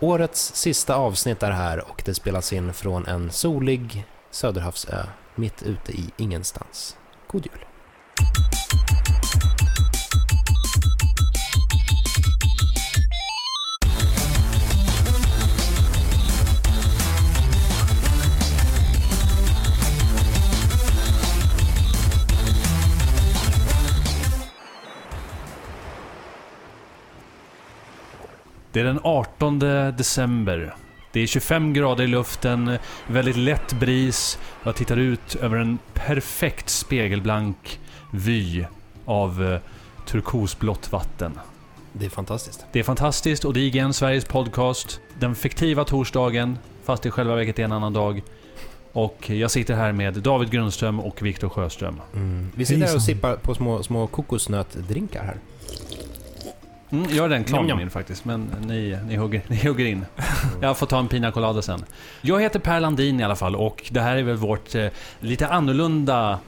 Årets sista avsnitt är här och det spelas in från en solig Söderhavsö mitt ute i ingenstans. God jul! Det är den 18 december. Det är 25 grader i luften, väldigt lätt bris. Jag tittar ut över en perfekt spegelblank vy av eh, turkosblått vatten. Det är fantastiskt. Det är fantastiskt och det är igen Sveriges podcast. Den fiktiva torsdagen, fast det i själva verket är en annan dag. Och jag sitter här med David Grundström och Viktor Sjöström. Mm. Vi sitter här och sippar på små, små kokosnötdrinkar här. Mm, jag är den klar min faktiskt, men ni, ni, hugger, ni hugger in. Jag får ta en pina colada sen. Jag heter Per Landin i alla fall och det här är väl vårt eh, lite annorlunda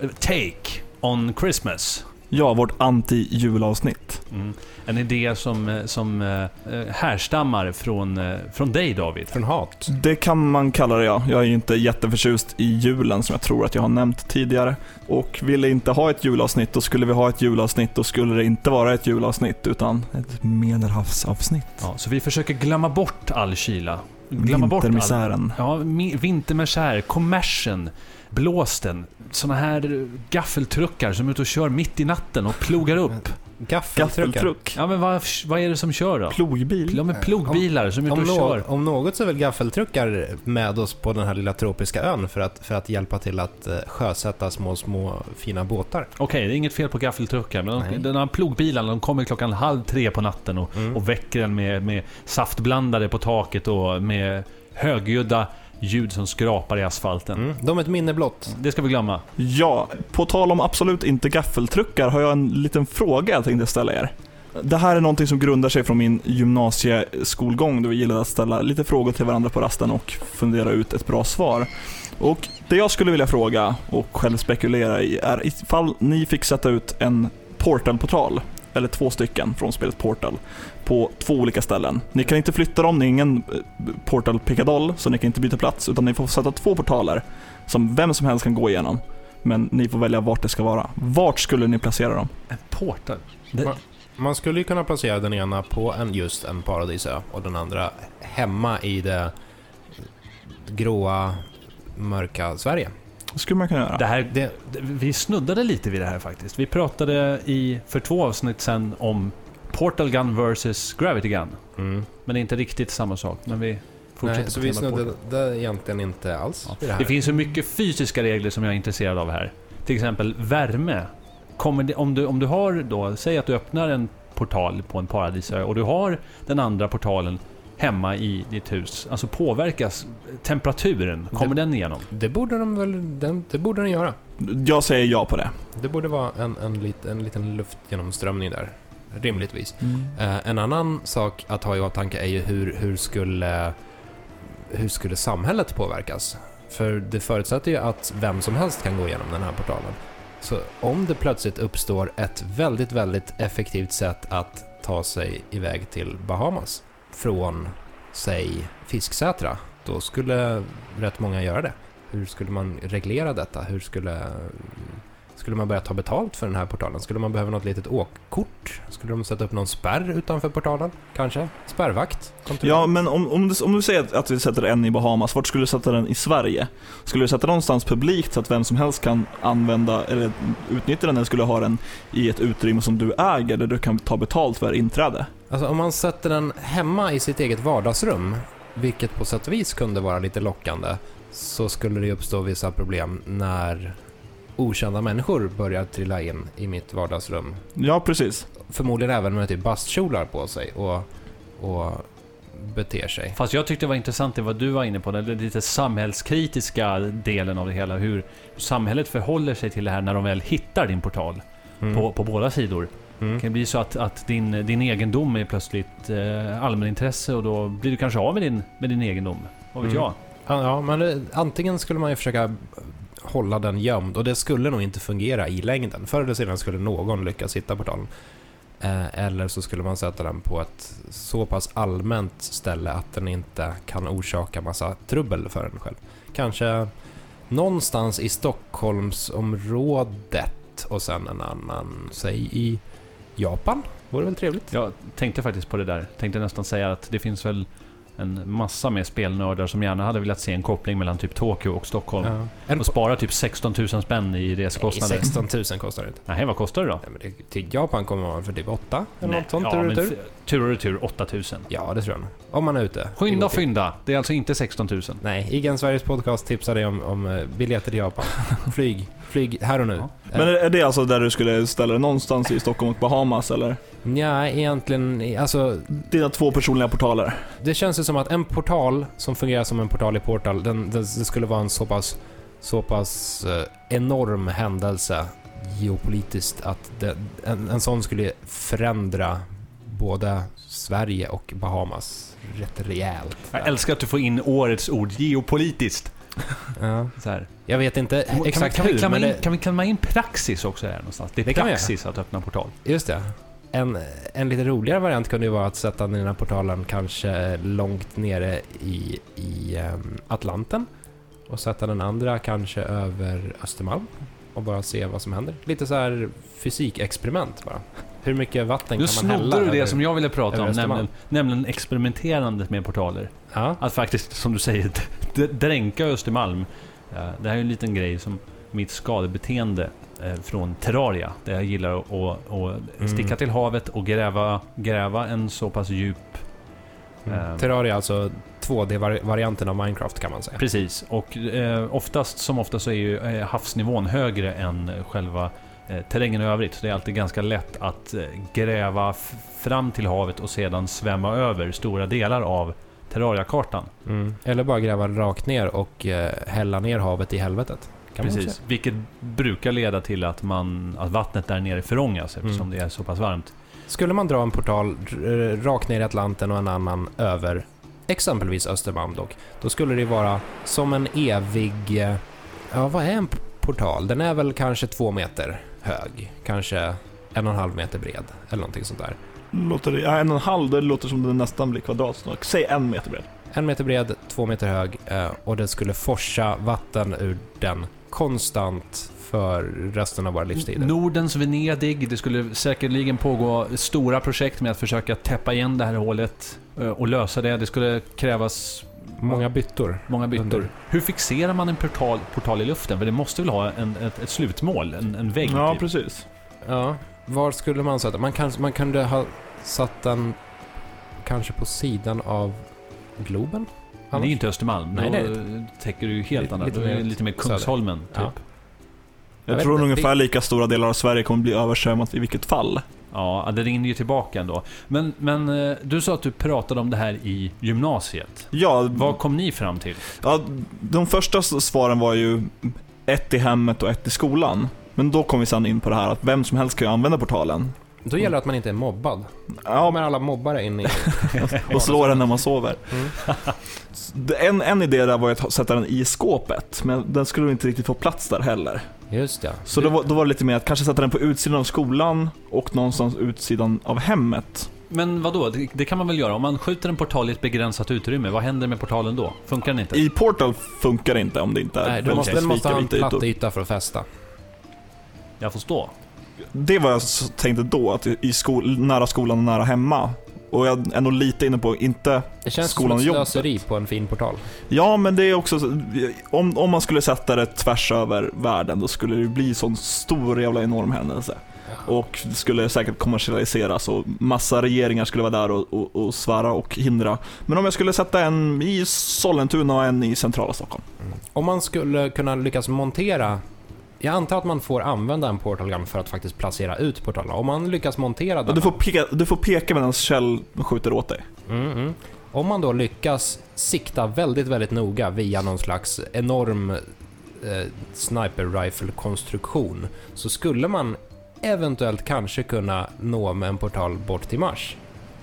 eh, take on Christmas. Ja, vårt anti-julavsnitt. Mm. En idé som, eh, som eh, eh, härstammar från, från dig David. Från hat. Det kan man kalla det ja. Jag är ju inte jätteförtjust i julen som jag tror att jag har nämnt tidigare. Och ville inte ha ett julavsnitt, då skulle vi ha ett julavsnitt, då skulle det inte vara ett julavsnitt utan ett medelhavsavsnitt. Ja, så vi försöker glömma bort all kyla. Glömma bort all. Ja, mi- vintermisär, kommersen, blåsten, såna här gaffeltruckar som är ute och kör mitt i natten och plogar upp. Gaffeltruckar. Gaffeltruck. Ja men vad, vad är det som kör då? Plogbil. Ja men plogbilar som är ute Om, och kör. om något så är väl gaffeltruckar med oss på den här lilla tropiska ön för att, för att hjälpa till att eh, sjösätta små, små fina båtar. Okej, det är inget fel på gaffeltruckar, men Nej. de, den här plogbilarna de kommer klockan halv tre på natten och, Mm. och väcker en med, med saftblandare på taket och med högljudda ljud som skrapar i asfalten. Mm. De är ett minne blott. Det ska vi glömma. Ja, på tal om absolut inte gaffeltruckar har jag en liten fråga jag tänkte ställa er. Det här är någonting som grundar sig från min gymnasieskolgång då vi gillade att ställa lite frågor till varandra på rasten och fundera ut ett bra svar. Och det jag skulle vilja fråga och själv spekulera i är ifall ni fick sätta ut en Portal-portal, eller två stycken från spelet Portal, på två olika ställen. Ni kan inte flytta dem, ni är ingen eh, Portal-pickadoll, så ni kan inte byta plats, utan ni får sätta två portaler som vem som helst kan gå igenom. Men ni får välja vart det ska vara. Vart skulle ni placera dem? En portal. Det, Va? Man skulle ju kunna placera den ena på en, just en paradisö och den andra hemma i det gråa, mörka Sverige. Det skulle man kunna göra. det här, det, vi snuddade lite vid det här faktiskt. Vi pratade i, för två avsnitt sen om Portal Gun vs Gravity Gun. Mm. Men det är inte riktigt samma sak. Men vi fortsätter Nej, så vi snuddade egentligen inte alls Ja. det här. Det finns så mycket fysiska regler som jag är intresserad av här. Till exempel värme. Kommer det, om, du, om du har då, säg att du öppnar en portal på en paradisö och du har den andra portalen hemma i ditt hus. Alltså påverkas temperaturen? Kommer den igenom? Det borde de väl, den, det borde den göra. Jag säger ja på det. Det borde vara en, en, lit, en liten luftgenomströmning där. Rimligtvis. Eh, en annan sak att ha i åtanke är ju hur, hur, skulle, hur skulle samhället påverkas? För det förutsätter ju att vem som helst kan gå igenom den här portalen. Så om det plötsligt uppstår ett väldigt, väldigt effektivt sätt att ta sig iväg till Bahamas från, säg, Fisksätra, då skulle rätt många göra det. Hur skulle man reglera detta? Hur skulle, skulle man börja ta betalt för den här portalen? Skulle man behöva något litet åkkort? Skulle de sätta upp någon spärr utanför portalen? Kanske? Spärrvakt? Ja, men om, om, du, om du säger att, att vi sätter en i Bahamas, vart skulle du sätta den i Sverige? Skulle du sätta den någonstans publikt så att vem som helst kan använda eller utnyttja den eller skulle du ha den i ett utrymme som du äger där du kan ta betalt för inträde? Alltså om man sätter den hemma i sitt eget vardagsrum, vilket på sätt och vis kunde vara lite lockande, så skulle det uppstå vissa problem när okända människor börjar trilla in i mitt vardagsrum. Ja, precis. Förmodligen även med typ bastkjolar på sig och, och beter sig. Fast jag tyckte det var intressant det vad du var inne på, den lite samhällskritiska delen av det hela. Hur samhället förhåller sig till det här när de väl hittar din portal Mm. på, på båda sidor. Mm. Det kan bli så att, att din, din egendom är plötsligt eh, allmänintresse och då blir du kanske av med din, med din egendom. Vad vet Mm. jag? Ja, ja, men det, antingen skulle man ju försöka hålla den gömd och det skulle nog inte fungera i längden. Förr eller senare skulle någon lyckas hitta portalen. Eh, eller så skulle man sätta den på ett så pass allmänt ställe att den inte kan orsaka massa trubbel för en själv. Kanske någonstans i Stockholmsområdet och sen en annan, säg i Japan. Vore väl trevligt? Jag tänkte faktiskt på det där. Tänkte nästan säga att det finns väl en massa med spelnördar som gärna hade velat se en koppling mellan typ Tokyo och Stockholm. Ja. Och spara typ 16 000 spänn i Nej, reskostnader. 16 000 kostar det inte. Nej, vad kostar det då? Nej, men det, till Japan kommer man för typ 8 eller Nej, något sånt ja, tur och retur. tur och retur 8000. Ja, det tror jag. Om man är ute. Skynda I- fynda! Det är alltså inte 16 000. Nej, Igen Sveriges podcast tipsar dig om, om eh, biljetter till Japan. Flyg. Flyg här och nu. Ja. Men är det alltså där du skulle ställa dig någonstans i Stockholm och Bahamas eller? Ja, egentligen, alltså Dina två personliga portaler. det känns ju som att en portal som fungerar som en portal i Portal, den, den, det skulle vara en så pass, så pass eh, enorm händelse geopolitiskt att det, en, en sån skulle förändra både Sverige och Bahamas rätt rejält. Jag älskar att du får in årets ord, geopolitiskt. Ja, Så här. jag vet inte Kan, exakt vi, kan, vi hur, klamma men in, det, kan vi klämma in praxis också här någonstans? Det är Det vi praxis att öppna portal. just det. En, en lite roligare variant kunde ju vara att sätta den här portalen kanske långt nere i, i ehm, Atlanten och sätta den andra kanske över Östermalm och bara se vad som händer. Lite så här fysikexperiment bara. Hur mycket vatten Nu kan man hälla snodde du det över- som jag ville prata om, nämligen, nämligen experimenterandet med portaler. Ja, Att faktiskt, som du säger, dränka Östermalm. Eh, Det här är en liten grej som mitt skadebeteende eh, från Terraria. Där jag gillar att, att, Mm. sticka till havet och gräva, gräva en så pass djup... mm. Ehm. Terraria alltså 2D-varianten av Minecraft kan man säga. Precis. Och eh, oftast, som oftast, så är ju eh, havsnivån högre än själva eh, terrängen i övrigt. Så det är alltid ganska lätt att eh, gräva fram till havet och sedan svämma över stora delar av Terraria-kartan. Mm. Eller bara gräva rakt ner och eh, hälla ner havet i helvetet. Kan Precis. Vilket brukar leda till att, man, att vattnet där nere förångas eftersom Mm. det är så pass varmt. Skulle man dra en portal rakt ner i Atlanten och en annan över exempelvis Östermalm dock, då skulle det vara som en evig... eh, Ja, vad är en portal? Den är väl kanske två meter hög, kanske en och en halv meter bred, eller någonting sånt där. Låter, det- ja, en och en halv, det låter som det nästan blir kvadrat snart. Säg en meter bred. En meter bred, två meter hög eh, och det skulle forsa vatten ur den konstant för resten av våra livstider. Nordens Venedig. Det skulle säkerligen pågå stora projekt med att försöka täppa igen det här hålet eh, och lösa det. Det skulle krävas Många byttor. många byttor. Under. Hur fixerar man en portal, portal i luften? För det måste väl ha en, ett, ett slutmål? En, en vägg? Ja, typ. precis. Ja, var skulle man sätta? Man, kan, man kunde ha satt den kanske på sidan av Globen? Men det är ju inte Östermalm. Nej, Då eh, täcker du ju helt Lite- annat. lite mer lite mer söder. Kungsholmen, typ. Ja. Ja. Jag, Jag tror inte, ungefär det- lika stora delar av Sverige kommer bli översvämmat i vilket fall. det rinner ju tillbaka ändå. Men, men eh, du sa att du pratade om det här i gymnasiet. Ja, Vad kom ni fram till? ja, de första svaren var ju ett i hemmet och ett i skolan. Men då kom vi sen in på det här att vem som helst kan ju använda portalen. Då gäller det att man inte är mobbad. Ja, Kommer alla mobbare in i... och slår den när man sover. Mm. En, en idé där var ju att sätta den i skåpet, men den skulle inte riktigt få plats där heller. Just ja. Så då var, då var det lite mer att kanske sätta den på utsidan av skolan och någonstans utsidan av hemmet. Men vad då? Det, kan man väl göra? Om man skjuter en portal i ett begränsat utrymme, vad händer med portalen då? Funkar den inte? I Portal funkar det inte om det inte är Nej, du väldigt måste, den måste ha en specifika platt ytor. yta för att fästa. Jag förstår. Det var jag tänkte då, att i skol, nära skolan och nära hemma. Och jag är nog lite inne på, inte... Det känns Skolan och som ett jobbet. slöseri på en fin portal. Ja, men det är också så- om, om man skulle sätta det tvärs över världen, då skulle det bli sån stor jävla enorm händelse. Och det skulle säkert kommersialiseras och massa regeringar skulle vara där och, och, och svära och hindra. Men om jag skulle sätta en i Sollentuna och en i centrala Stockholm. Om man skulle kunna lyckas montera... Jag antar att man får använda en portal gun för att faktiskt placera ut portalerna. Om man lyckas montera den... du, får peka, du får peka medan Kjell skjuter åt dig. Mm, mm. Om man då lyckas sikta väldigt, väldigt noga via någon slags enorm eh, sniper rifle-konstruktion så skulle man eventuellt kanske kunna nå med en portal bort till Mars.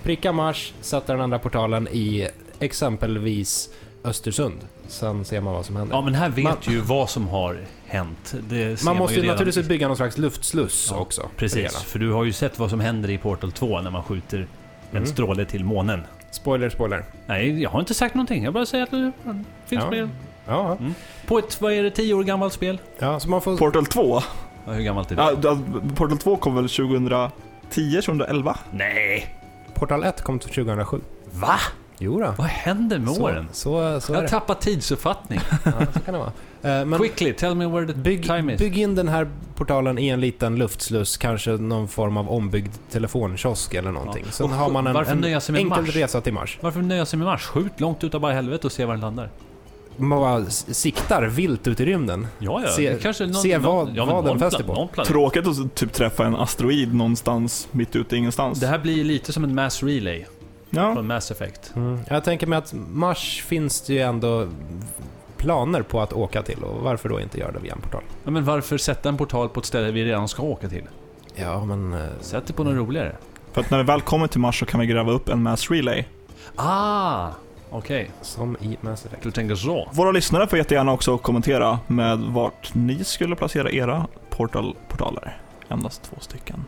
Pricka Mars, sätta den andra portalen i exempelvis Östersund. Sen ser man vad som händer. Ja, men här vet Man- ju vad som har hänt. Det ser man måste ju naturligtvis bygga någon slags luftsluss Ja, också. för Precis, hela. för du har ju sett vad som händer i Portal 2 när man skjuter en Mm. stråle till månen. Spoiler, spoiler. Nej, jag har inte sagt någonting. Jag bara säger att det finns Ja. spel. Ja, På ett, vad är det, 10 år gammalt spel? ja så man får... Portal 2? Ja, hur gammalt är det? Ja, Portal 2 kom väl 2010, 2011? Nej! Portal 1 kom till 2007. Va? Jo då. Vad händer med så, åren? Så, så Jag har tappat tidsuppfattning. Ja, så kan det vara. Eh, Men Quickly, tell me where the bygg, time is. bygg in den här portalen i en liten luftsluss, kanske någon form av ombyggd telefonkiosk eller någonting. Ja. Sen Och har man en, en enkel Mars? resa till Mars. Varför nöja sig med Mars? Skjut långt utav bara helvete och se var den landar. Man bara siktar vilt ut i rymden. Ja, ja. Se- kanske någon, se vad- ja, vad den fäster på. Tråkigt att typ träffa en asteroid någonstans mitt ute i ingenstans. Det här blir lite som en mass relay Ja, från Mass Effect. Mm. Jag tänker mig att Mars finns det ju ändå planer på att åka till och varför då inte göra det via en portal? Ja, men varför sätta en portal på ett ställe vi redan ska åka till? Ja, men... eh, Sätt det på något roligare. för att när vi väl kommer till Mars så kan vi gräva upp en mass relay. Ah! Okej, Som i Mass Effect. du tänker så. Våra lyssnare får jättegärna också kommentera med vart ni skulle placera era portal-portaler. Endast två stycken.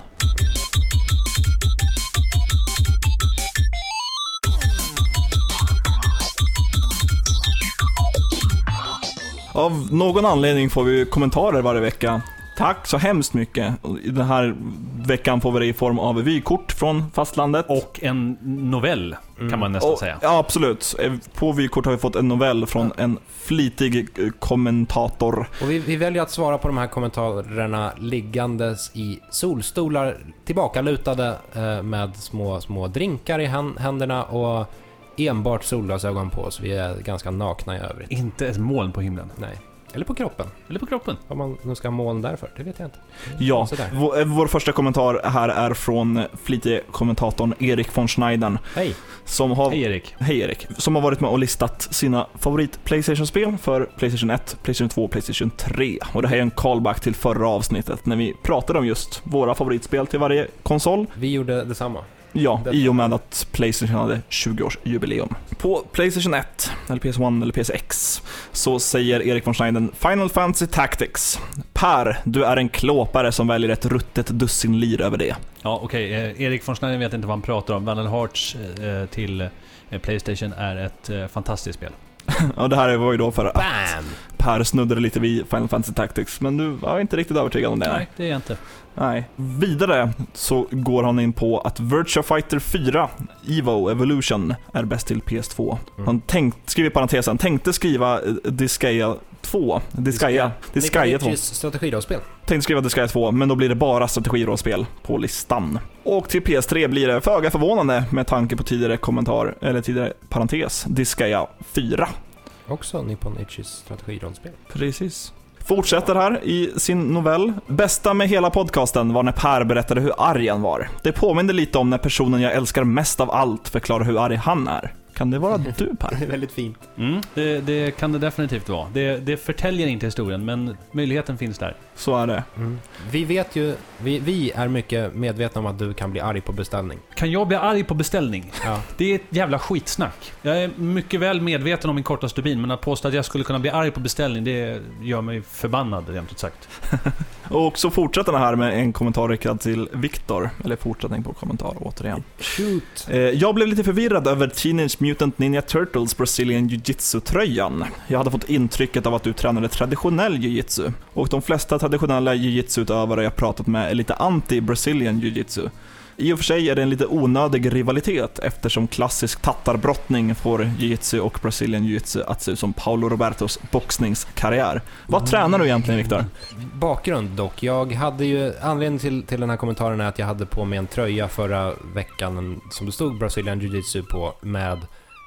Av någon anledning får vi kommentarer varje vecka. Tack så hemskt mycket. Den här veckan får vi det i form av vykort från fastlandet. Och en novell, Mm. kan man nästan Och- säga. Ja, absolut. Eh, På vykort har vi fått en novell från en flitig eh, kommentator. Och vi, vi väljer att svara på de här kommentarerna liggandes i solstolar, tillbakalutade eh, med små, små drinkar i hän- händerna och enbart solglasögon på oss. Vi är ganska nakna i övrigt. Inte ett moln på himlen. Nej. Eller på kroppen. Eller på kroppen. Vad man nu ska ha moln därför, det vet jag inte. Ja, Sådär. vår, eh, vår första kommentar här är från flitige kommentatorn Erik von Schneiden. Hej! Som har, Hej Erik. Hej Erik. Som har varit med och listat sina favorit Playstation-spel för Playstation 1, Playstation 2 och Playstation 3. Och det här är en callback till förra avsnittet när vi pratade om just våra favoritspel till varje konsol. Vi gjorde detsamma. Ja, i och med att Playstation hade 20-årsjubileum. På Playstation 1, eller PS1 eller PSX, så säger Erik von Schneiden Final Fantasy Tactics. Per, du är en klåpare som väljer ett ruttet dussin lir över det. Ja, okej. Eh, Erik von Schneiden vet inte vad han pratar om. Vandal Hearts eh, till eh, Playstation är ett eh, fantastiskt spel. Ja, det här var ju då för att BAM! Per snuddade lite vid Final Fantasy Tactics, men du var inte riktigt övertygad om det. Nej, det är jag inte. Nej. Vidare så går han in på att Virtua Fighter 4 Evo Evolution är bäst till PS2. Mm. Han tänkt, skriver i parentesen, tänkte skriva eh, Disgaea 2. Disgaea. Disgaea 2. Nick strategirollspel. Tänkte skriva Disgaea 2, men då blir det bara strategirollspel på listan. Och till PS3 blir det föga förvånande med tanke på tidigare kommentar, eller tidigare parentes, Disgaea 4. Också Nippon Ichis strategirollspel. Precis. Fortsätter här i sin novell. Bästa med hela podcasten var när Per berättade hur arg han var. Det påminner lite om när personen jag älskar mest av allt förklarar hur arg han är. Kan det vara du Per? Det är väldigt fint. Mm, det, det kan det definitivt vara. Det, det förtäljer inte historien, men möjligheten finns där. Så är det. Vi vet ju, vi, vi är mycket medvetna om att du kan bli arg på beställning. Kan jag bli arg på beställning? Ja. Det är ett jävla skitsnack. Jag är mycket väl medveten om min korta stubin, men att påstå att jag skulle kunna bli arg på beställning, det gör mig förbannad, rent ut sagt. Och så fortsätter han här med en kommentar riktad till Viktor. Eller fortsättning på kommentar återigen. Shoot! Eh, Jag blev lite förvirrad över Teenage Mutant Ninja Turtles Brazilian Jiu-Jitsu-tröjan. Jag hade fått intrycket av att du tränade traditionell jiu-jitsu. Och de flesta traditionella jiu-jitsu-utövare jag pratat med är lite anti-Brazilian jiu-jitsu. I och för sig är det en lite onödig rivalitet eftersom klassisk tattarbrottning får jiu-jitsu och Brazilian jiu-jitsu att se ut som Paulo Robertos boxningskarriär. Vad tränar du egentligen Viktor? Bakgrund dock. Jag hade ju, anledningen till, till den här kommentaren är att jag hade på mig en tröja förra veckan som det stod Brazilian Jiu-Jitsu på med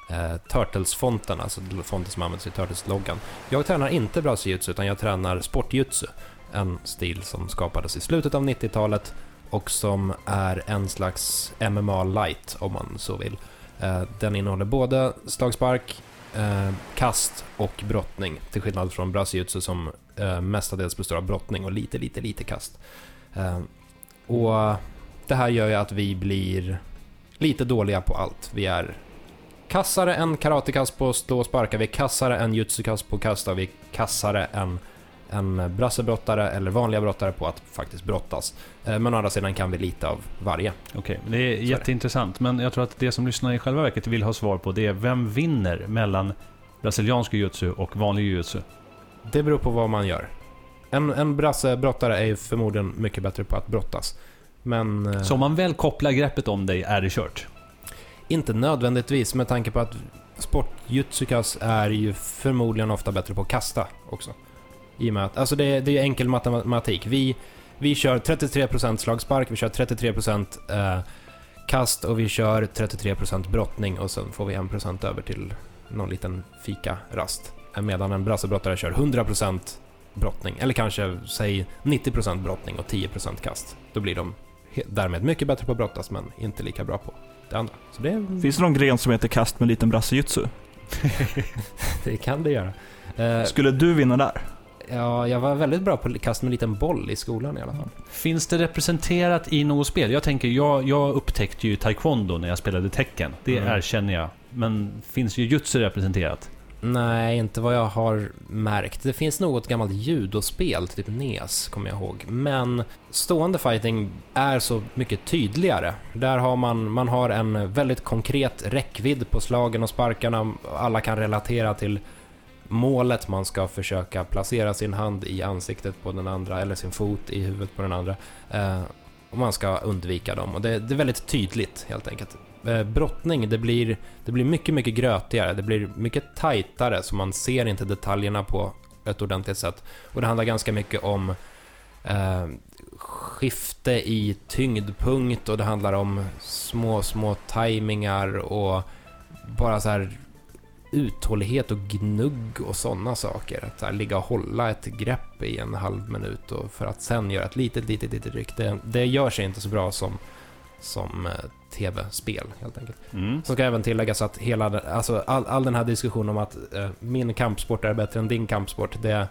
eh, Turtles-fonten, alltså fonten som används i Turtles-loggan. Jag tränar inte Brazilian Jiu-Jitsu utan jag tränar Sportjutsu, en stil som skapades i slutet av 90-talet och som är en slags MMA light om man så vill. Eh, den innehåller både slagspark, eh, kast och brottning, till skillnad från Brazilian som eh, mestadels består av brottning och lite, lite, lite kast. Och det här gör ju att vi blir lite dåliga på allt. Vi är kassare än karatekast på slå och sparka, vi är kassare än jutsukast på kasta, vi är kassare än en brassebrottare eller vanliga brottare på att faktiskt brottas. Eh, Men å andra sidan kan vi lite av varje. Okej, det är jätteintressant. Men jag tror att det som lyssnarna i själva verket vill ha svar på det är vem vinner mellan brasiliansk jujutsu och vanlig jujutsu? Det beror på vad man gör. En, en brassebrottare är ju förmodligen mycket bättre på att brottas. Men eh, Så om man väl kopplar greppet om dig är det kört. inte nödvändigtvis med tanke på att sportjutsukas är ju förmodligen ofta bättre på att kasta också. I och med att, alltså det, är- det är enkel matematik. Vi, vi kör 33% slagspark, vi kör 33% eh, kast och vi kör 33% brottning och sen får vi 1% över till någon liten fika-rast. Medan en brassebrottare kör 100% brottning, eller kanske säg 90% brottning och 10% kast. Då blir de därmed mycket bättre på att brottas men inte lika bra på det andra. Så det, Finns det någon gren som heter kast med liten brassejutsu? det kan det göra. Eh, Skulle du vinna där? Ja, jag var väldigt bra på kast med en liten boll i skolan i alla fall. Finns det representerat i något spel? Jag tänker, jag, jag upptäckte ju taekwondo när jag spelade tecken. Det Mm. erkänner jag. Men finns jujutsu representerat? Nej, inte vad jag har märkt. Det finns något gammalt judospel, typ NES, kommer jag ihåg. Men stående fighting är så mycket tydligare. Där har man, man har en väldigt konkret räckvidd på slagen och sparkarna. Alla kan relatera till målet. Man ska försöka placera sin hand i ansiktet på den andra, eller sin fot i huvudet på den andra. Eh, och man ska undvika dem. Och det, det är väldigt tydligt, helt enkelt. Eh, brottning, det blir det blir mycket, mycket grötigare. Det blir mycket tajtare, så man ser inte detaljerna på ett ordentligt sätt. Och det handlar ganska mycket om eh, skifte i tyngdpunkt och det handlar om små, små tajmingar och bara så här uthållighet och gnugg och sådana saker. Att så här, ligga och hålla ett grepp i en halv minut och för att sen göra ett litet, litet, litet ryck. Det, det gör sig inte så bra som, som eh, tv-spel helt enkelt. Mm. Så ska även tilläggas att hela, alltså all, all den här diskussionen om att eh, min kampsport är bättre än din kampsport, det,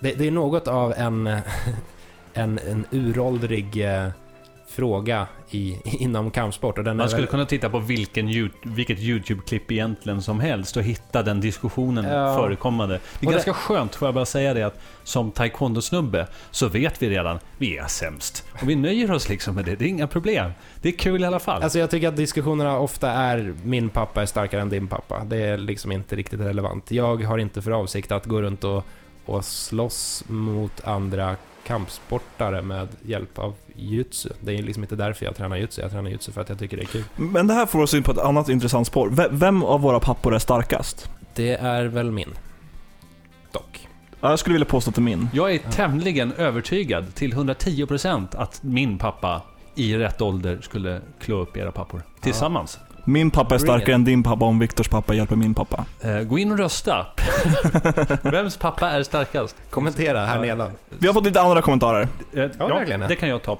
det, det är något av en, en, en uråldrig eh, fråga i, inom kampsport. Och den Man skulle väl, kunna titta på vilken, vilket YouTube-klipp egentligen som helst och hitta den diskussionen Ja. förekommande. Det är Och det- ganska skönt, får jag bara säga det, att som taekwondo-snubbe så vet vi redan, vi är sämst. Och vi nöjer oss liksom med det, det är inga problem. Det är kul i alla fall. Alltså jag tycker att diskussionerna ofta är min pappa är starkare än din pappa. Det är liksom inte riktigt relevant. Jag har inte för avsikt att gå runt och, och slåss mot andra kampsportare med hjälp av jutsu. Det är liksom inte därför jag tränar jutsu. Jag tränar jutsu för att jag tycker det är kul. Men det här får oss in på ett annat intressant spår. V- Vem av våra pappor är starkast? Det är väl min. Dock. Ja, Jag skulle vilja påstå att det är min. Jag är tämligen övertygad till 110% att min pappa i rätt ålder skulle klå upp era pappor. Tillsammans. Min pappa är starkare än din pappa om Viktors pappa hjälper min pappa. Eh, gå in och rösta. Vems pappa är starkast? Kommentera här Ja. nedan. Vi har fått lite andra kommentarer. Eh, ja, verkligen, ja. det kan jag ta.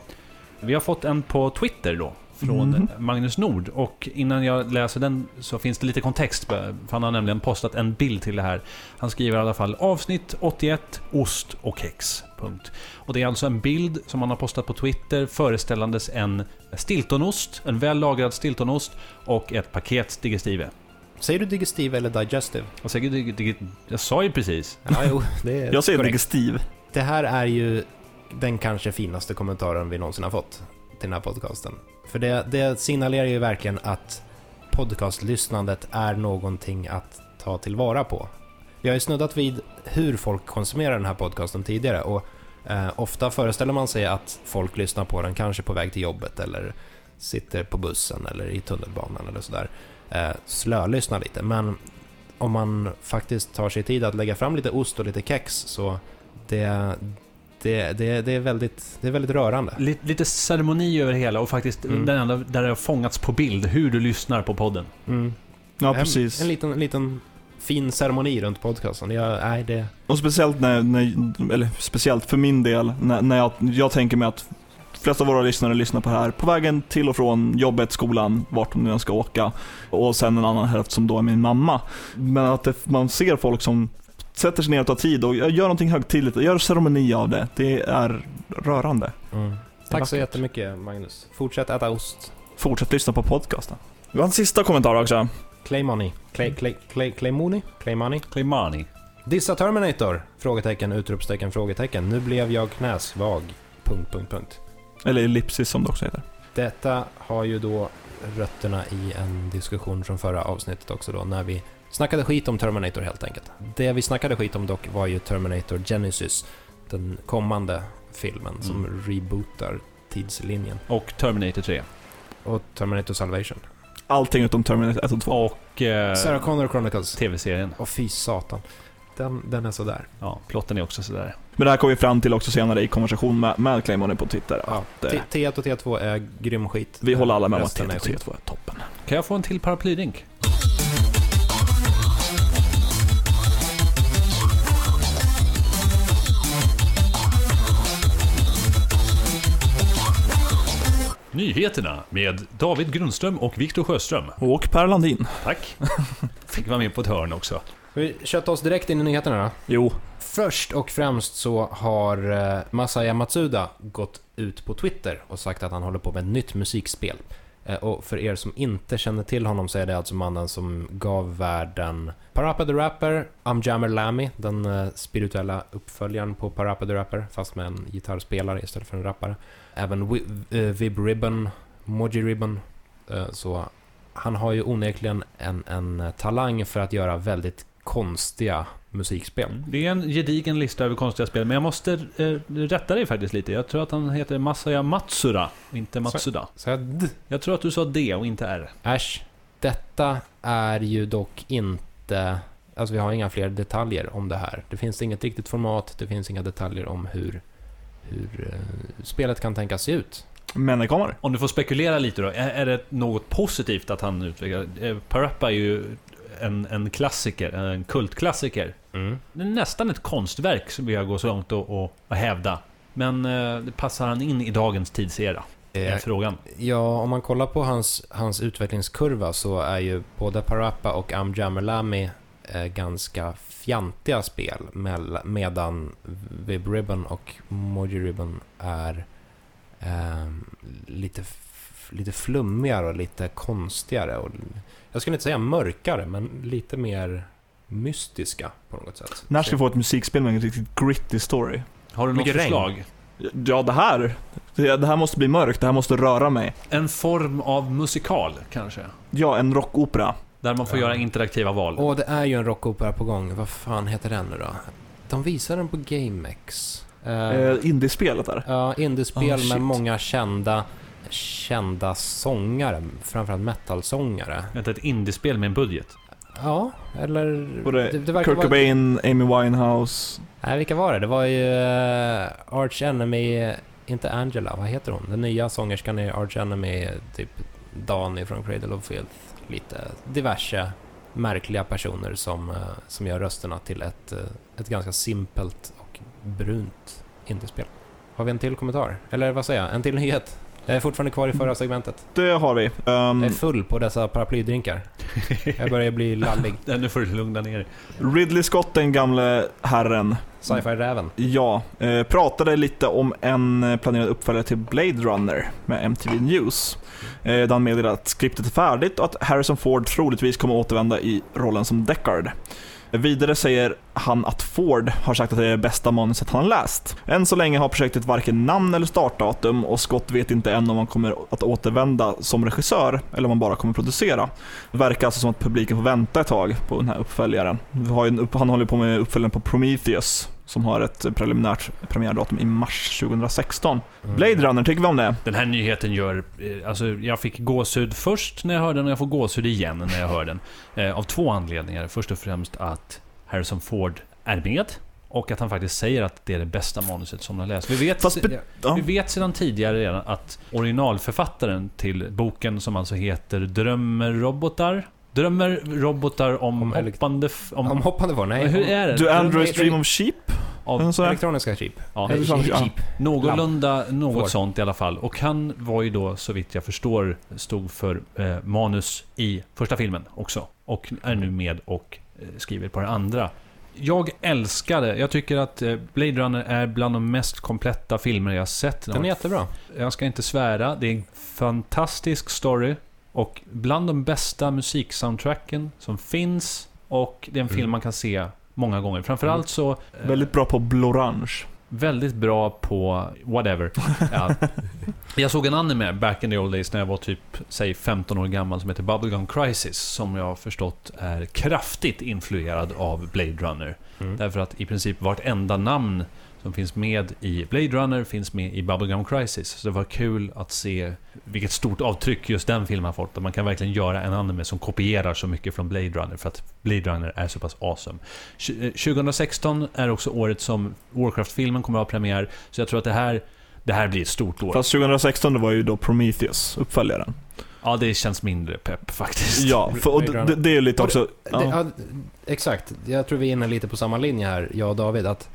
Vi har fått en på Twitter då, från Mhm. Magnus Nord. Och innan jag läser den så finns det lite kontext, för han har nämligen postat en bild till det här. Han skriver i alla fall avsnitt 81, ost och kex. Punkt. Och det är alltså en bild som han har postat på Twitter föreställandes en stiltonost, en väl lagrad stiltonost och ett paket digestive. Säger du digestive eller digestive? Jag, säger, dig- dig- jag sa ju precis. Ja, jo, det är Jag säger korrekt. digestiv. Det här är ju den kanske finaste kommentaren vi någonsin har fått till den här podcasten. För det, det signalerar ju verkligen att podcastlyssnandet är någonting att ta tillvara på. Vi har ju snuddat vid hur folk konsumerar den här podcasten tidigare och eh, ofta föreställer man sig att folk lyssnar på den kanske på väg till jobbet eller sitter på bussen eller i tunnelbanan eller sådär. Eh, slölyssnar lite, men om man faktiskt tar sig tid att lägga fram lite ost och lite kex så det, det, det, det, är, väldigt, det är väldigt rörande. Lite, lite ceremoni över hela och faktiskt Mm. den enda där det har fångats på bild hur du lyssnar på podden. Mm. Ja, En, precis. en, liten, en liten fin ceremoni runt podcasten. Jag, nej, det, Och speciellt när, när eller speciellt för min del, när, när jag, jag tänker mig att de flesta av våra lyssnare lyssnar på det här på vägen till och från jobbet, skolan, vart de nu än ska åka. Och sen en annan hälft som då är min mamma. Men att det, man ser folk som sätter sig ner och tar tid och gör någonting högtidligt, gör ceremoni av det. Det är rörande. mm. Tack så jättemycket Magnus. Fortsätt äta ost. Fortsätt lyssna på podcasten. Vi har en sista kommentar också. Clay Money. Clay, Clay, Clay, Clay Money? Clay Money? Climani. Dissa Terminator? Frågetecken, utropstecken, frågetecken. Nu blev jag knäsvag. Punkt, punkt, punkt. Eller ellipsis som det också heter. Detta har ju då rötterna i en diskussion från förra avsnittet också då, när vi snackade skit om Terminator helt enkelt. Det vi snackade skit om dock var ju Terminator Genesis, den kommande filmen som Mm. rebootar tidslinjen. Och Terminator 3. Och Terminator Salvation. Allting utom Terminator 1 och 2. Och eh, Sarah Connor Chronicles. tv-serien. Och fy satan. Den, den är sådär. Ja, plotten är också sådär. Men det här kom vi fram till också senare i konversation med, med Claymore på Twitter. Ja, att, eh, T- T1 och T2 är grym skit. vi håller alla med om att Resten är T2 skit. T2 är toppen. Kan jag få en till paraplydrink? Nyheterna med David Grundström och Viktor Sjöström. Och Per Landin. Tack. Fick vara med på ett hörn också. Vi köttar oss direkt in i nyheterna då. Jo, Först och främst så har eh, Masaya Matsuda gått ut på Twitter och sagt att han håller på med ett nytt musikspel. Eh, Och för er som inte känner till honom så är det alltså mannen som gav världen Parappa the Rapper, I'm Jammer Lammy, den eh, spirituella uppföljaren på Parappa the Rapper, fast med en gitarrspelare istället för en rappare. Även eh, Vib Ribbon, Moji Ribbon. Eh, Så han har ju onekligen en, en eh, talang för att göra väldigt konstiga musikspel. Det är en gedigen lista över konstiga spel, men jag måste eh, rätta dig faktiskt lite. Jag tror att han heter Masaya Matsura, inte Matsuda. Så jag, d- Jag tror att du sa D och inte R. äsch. Detta är ju dock inte... Alltså vi har inga fler detaljer om det här. Det finns inget riktigt format, det finns inga detaljer om hur, hur eh, spelet kan tänkas se ut. men det kommer. Om du får spekulera lite då, är, det något positivt att han utvecklar? Eh, Parappa är ju en, en klassiker, en kultklassiker. Mm. Det är nästan ett konstverk som vi har gått så långt att att- att hävda. Men eh, det passar han in i dagens tidsera? Är Eh, frågan. ja, om man kollar på hans, hans utvecklingskurva så är ju både Parappa och Am Jammer Lammy eh, ganska fjantiga spel medan Vib Ribbon och Moji Ribbon är ehm, lite, lite flummigare och lite konstigare. Och, jag skulle inte säga mörkare, men lite mer mystiska på något sätt. När ska vi få ett musikspel med en riktigt gritty story? Har du något mycket regn. förslag? Ja, det här. Det, det här måste bli mörkt, det här måste röra mig. En form av musikal, kanske? Ja, en rockopera. Där man får Ja. göra interaktiva val. Och det är ju en rockopera på gång. Vad fan heter den nu då? De visar den på GameX. Eh, Indiespelet där. Ja, indiespel Oh, med många kända, kända sångare. Framförallt metalsångare. Vänta, ett indiespel med en budget? Ja, eller... Och det- verkar Kurt vara- Cobain, Amy Winehouse. Nej, vilka var det? Det var ju uh, Arch Enemy, inte Angela, vad heter hon? Den nya sångerskan i Arch Enemy, typ Dani från Cradle of Filth. Lite diverse märkliga personer som, eh, som gör rösterna till ett, eh, ett ganska simpelt och brunt indiespel. Har vi en till kommentar? Eller vad säger jag? En till nyhet? Jag är fortfarande kvar i förra segmentet. Det har vi. Ehm, Jag är full på dessa paraplydrinkar. Jag börjar bli lallig. Nu får du lugna ner dig. Ridley Scott, den gamle herren, Sci-fi-räven. ja, eh, pratade lite om en eh, planerad uppföljare till Blade Runner med MTV News. Eh, där han meddelade att skriptet är färdigt och att Harrison Ford troligtvis kommer återvända i rollen som Deckard. Vidare säger han att Ford har sagt att det är det bästa manuset han har läst. Än så länge har projektet varken namn eller startdatum och Scott vet inte än om han kommer att återvända som regissör eller om han bara kommer producera. Det verkar alltså som att publiken får vänta ett tag på den här uppföljaren. Vi har ju en upp, han håller på med uppföljaren på Prometheus som har ett preliminärt premiärdatum i mars 2016. Mm. Blade Runner, tycker vi om det? Den här nyheten gör... eh, Alltså, jag fick gåshud först när jag hörde den och jag får gåshud igen när jag hör den. Eh, av två anledningar. Först och främst att Harrison Ford är med. Och att han faktiskt säger att det är det bästa manuset som han har läst. Vi vet, Fast ja. vi vet sedan tidigare redan att originalförfattaren till boken som alltså heter Drömmer robotar? Drömmer robotar om, Om hoppande... Om, Om hoppande får, nej. hur är det? Do det- Androids det- Dream of Sheep? av. Elektroniska chip. ja. Chip. Någorlunda, något Får. sånt i alla fall. Och han var ju då, så vitt jag förstår, stod för eh, manus i första filmen också. Och är nu med och eh, skriver på den andra. Jag älskar det. Jag tycker att eh, Blade Runner är bland de mest kompletta filmer jag sett. Den är jättebra. Jag ska inte svära. Det är en fantastisk story. Och bland de bästa musiksoundtracken som finns och det är en film Mm. man kan se många gånger. Framförallt så... eh, Väldigt bra på Blorange. väldigt bra på whatever. Ja. Jag såg en anime back in the old days när jag var typ, säg 15 år gammal som heter Bubblegum Crisis. Som jag har förstått är kraftigt influerad av Blade Runner. Mm. Därför att i princip vartenda namn som finns med i Blade Runner finns med i Bubblegum Crisis. Så det var kul att se vilket stort avtryck just den filmen har fått. Att man kan verkligen göra en anime som kopierar så mycket från Blade Runner för att Blade Runner är så pass awesome. Tj- eh, 2016 är också året som Warcraft-filmen kommer att ha premiär. Så jag tror att det här, det här blir ett stort år. Fast 2016 det var ju då Prometheus, uppföljaren. Ja, det känns mindre pepp faktiskt. Ja, för, och det, det är ju lite också... Det, Ja. ja, exakt. Jag tror vi är inne lite på samma linje här, jag och David. Att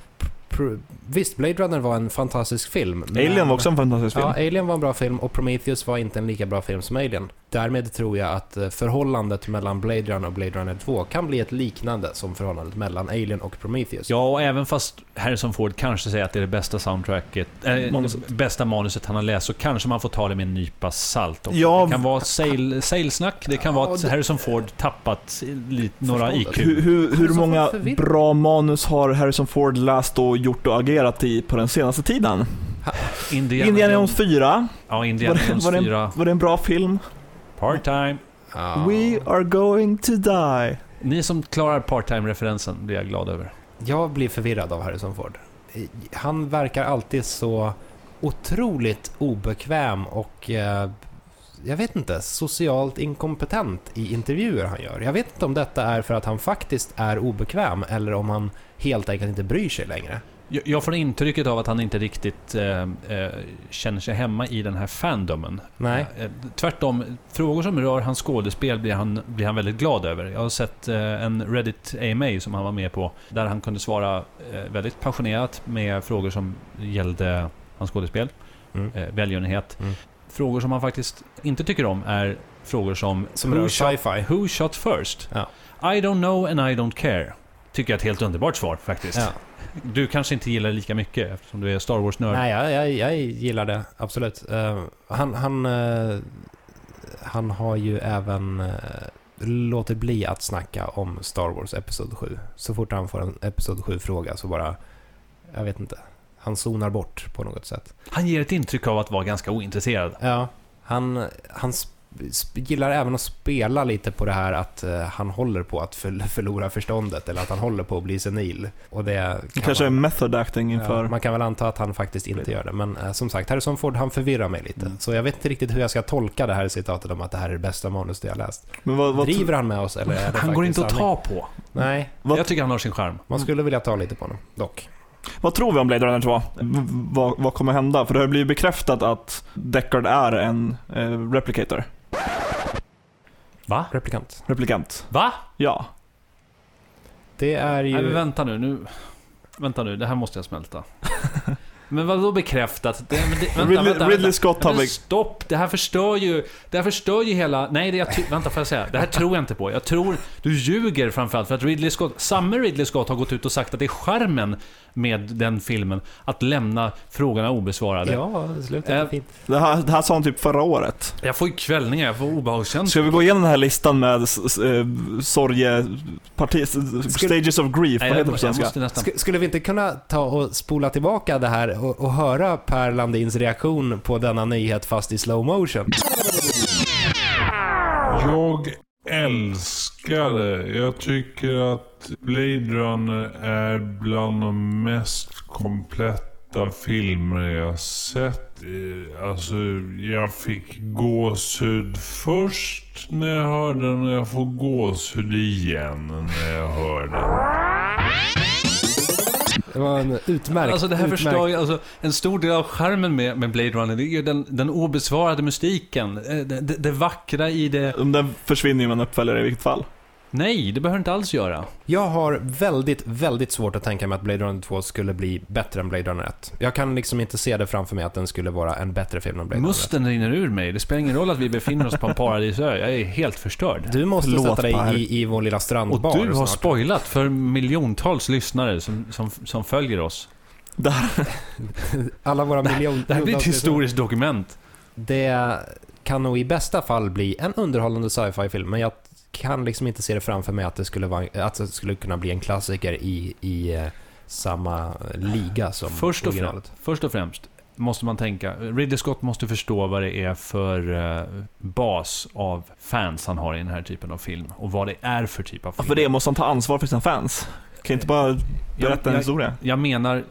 visst, Blade Runner var en fantastisk film. men- Alien var också en fantastisk film. Ja, Alien var en bra film och Prometheus var inte en lika bra film som Alien. Därmed tror jag att eh, förhållandet mellan Blade Runner och Blade Runner 2 kan bli ett liknande som förhållandet mellan Alien och Prometheus. Ja, och även fast Harrison Ford kanske säger att det är det bästa soundtracket, äh, Manuset. bästa manuset han har läst, så kanske man får ta det med en nypa salt också. Ja, Det kan vara sail, sailsnack, det kan Ja, vara att det- Harrison Ford tappat lite, några. IQ. Hur, hur, hur många bra manus har Harrison Ford läst och gjort och agerat i på den senaste tiden? Indiana, Indiana Jones 4, Ja, Indiana Var det- var det en- 4. var det en bra film? Part-time. Ja. We are going to die. Ni som klarar part-time-referensen blir jag glad över. Jag blir förvirrad av Harrison Ford. Han verkar alltid så otroligt obekväm och eh, jag vet inte, socialt inkompetent i intervjuer han gör. Jag vet inte om detta är för att han faktiskt är obekväm eller om han helt enkelt inte bryr sig längre. Jag- får intrycket av att han inte riktigt eh, eh, känner sig hemma i den här fandomen. Nej. Eh, Tvärtom, frågor som rör hans skådespel blir han, blir han väldigt glad över. Jag har sett eh, en Reddit AMA som han var med på, där han kunde svara eh, väldigt passionerat med frågor som gällde hans skådespel, Mm. eh, välgörenhet. Mm. Frågor som han faktiskt inte tycker om är frågor som Som who, rör shot, sci-fi. who shot first? Ja. I don't know and I don't care. Tycker jag är ett helt underbart svar faktiskt. Ja. Du kanske inte gillar det lika mycket eftersom du är Star Wars-nörd. Nej, jag, jag, jag gillar det. Absolut. Eh, han, han, eh, han har ju även uh, låtit bli att snacka om Star Wars Episod 7. Så fort han får en Episod 7-fråga så bara... Jag vet inte. Han zonar bort på något sätt. Han ger ett intryck av att vara ganska ointresserad. Ja, han, han gillar även att spela lite på det här att eh, han håller på att för, förlora förståndet eller att han håller på att bli senil. Och det kan kanske är man- method acting inför... Ja, man kan väl anta att han faktiskt inte gör det. Men eh, som sagt, Harrison Ford, han förvirrar mig lite. Mm. Så jag vet inte riktigt hur jag ska tolka det här citatet om att det här är det bästa manus jag läst. Men vad, vad, Driver han med oss eller är det Han går inte att ta på. Nej, vad, Jag tycker han har sin charm. man skulle vilja ta lite på honom, dock. vad tror vi om Blade Runner 2? V- vad, vad kommer hända? För det har blivit bekräftat att Deckard är en eh, replicator. Va? Replikant. Replikant. Va? Ja. Det är ju... Nej, men vänta nu, nu. Vänta nu, det här måste jag smälta. Men vad då bekräftat? Det, men det, vänta, Ridley, vänta, Ridley. Scott har... Stopp! Det här förstör ju... Det här förstör ju hela... Nej, det jag vänta får jag säga. Det här tror jag inte på. Jag tror... Du ljuger framförallt för att Ridley Scott... Samme Ridley Scott har gått ut och sagt att det är charmen med den filmen att lämna frågorna obesvarade. Ja, slutet Eh, är fint. Det här, det här sa han typ förra året. Jag får ju kvällningar, jag får obehagskänslor. Ska vi gå igenom den här listan med eh, sorge... Parti, stages of grief, Nej, vad heter det på svenska? nästan... Sk- skulle vi inte kunna ta och spola tillbaka det här och, och höra Per Landins reaktion på denna nyhet fast i slow motion? Jag älskar det. Jag tycker att Blade Runner är bland de mest kompletta filmer jag sett. Eh, alltså, jag fick gåshud först när jag hörde den och jag får gåshud igen när jag hör den. Det var en utmärkt, Alltså det här utmärkt förstör ju, alltså en stor del av charmen med, med Blade Runner, det är ju den, den obesvarade mystiken. Eh, Det, det, det vackra i det. Den försvinner ju med en uppföljare i vilket fall. Nej, det behöver inte alls göra. Jag har väldigt, väldigt svårt att tänka mig att Blade Runner 2 skulle bli bättre än Blade Runner 1. Jag kan liksom inte se det framför mig att den skulle vara en bättre film än Blade Runner 1. Musten rinner ur mig. Det spelar ingen roll att vi befinner oss på en paradisö. Jag är helt förstörd. Du måste Förlåt, sätta dig i, i vår lilla Och strandbar du har snart. spoilat för miljontals lyssnare som, som, som följer oss. Det här, Alla våra miljoner... Det här blir ett historiskt dokument. Det kan nog i bästa fall bli en underhållande sci-fi-film, men jag kan liksom inte se det framför mig att det skulle, vara, att det skulle kunna bli en klassiker i, i eh, samma liga som Först och, originalet. främst, först och främst måste man tänka, Ridley Scott måste förstå vad det är för eh, bas av fans han har i den här typen av film. Och vad det är för typ av Ja, film. för det måste han ta ansvar för sina fans. Kan inte bara berätta en jag, historia. Jag menar,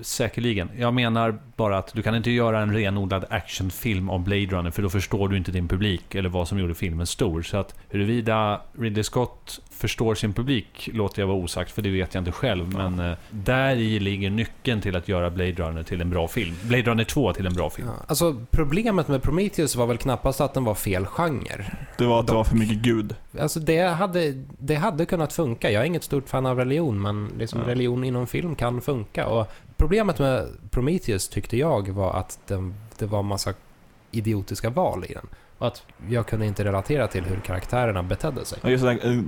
säkerligen, jag menar bara att du kan inte göra en renodlad actionfilm om Blade Runner, för då förstår du inte din publik, eller vad som gjorde filmen stor. Så att huruvida Ridley Scott förstår sin publik låter jag vara osagt, för det vet jag inte själv. Men eh, där i ligger nyckeln till att göra Blade Runner till en bra film. Blade Runner 2 till en bra film. Ja, alltså problemet med Prometheus var väl knappast att den var fel genre. Det var att det var för mycket gud. Alltså det hade, det hade kunnat funka. Jag är inget stort fan av religion, men liksom Ja. religion inom film kan funka. Och problemet med Prometheus tyckte jag var att den, det var massa idiotiska val i den. Och att jag kunde inte relatera till hur karaktärerna betedde sig. Ja, Just där, eh,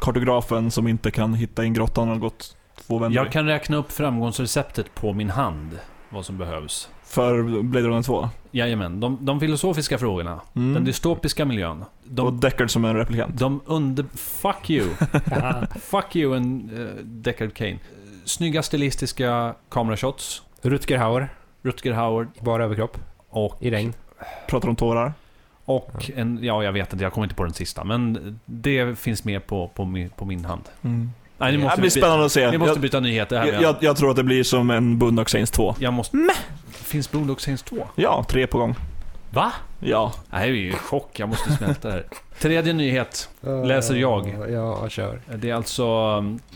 kartografen som inte kan hitta in grottan har gått två vändor. Jag kan räkna upp framgångsreceptet på min hand, vad som behövs. För Blade Runner 2. Jajamän, de, de filosofiska frågorna, Mm. den dystopiska miljön, och de, Deckard som en replikant. de under... Fuck you! fuck you and uh, Deckard Kane. Snygga stilistiska kamerashots, Rutger Hauer, Rutger Hauer bara överkropp, och, i regn. Pratar om tårar. och en... Ja, jag vet inte, jag kommer inte på den sista, men det finns med på, på, min, på min hand. Mm. Nej, ni Det måste, blir by- spännande att se. ni måste Jag, byta nyheter här. jag, jag, jag tror att det blir som en Boondock Saints 2. jag måste... Finns Boondock Saints 2? Ja, tre på gång. Va? Ja. Nej, jag är ju chock. Jag måste smälta det här. Tredje nyhet. Läser jag. Ja, kör. Det är alltså,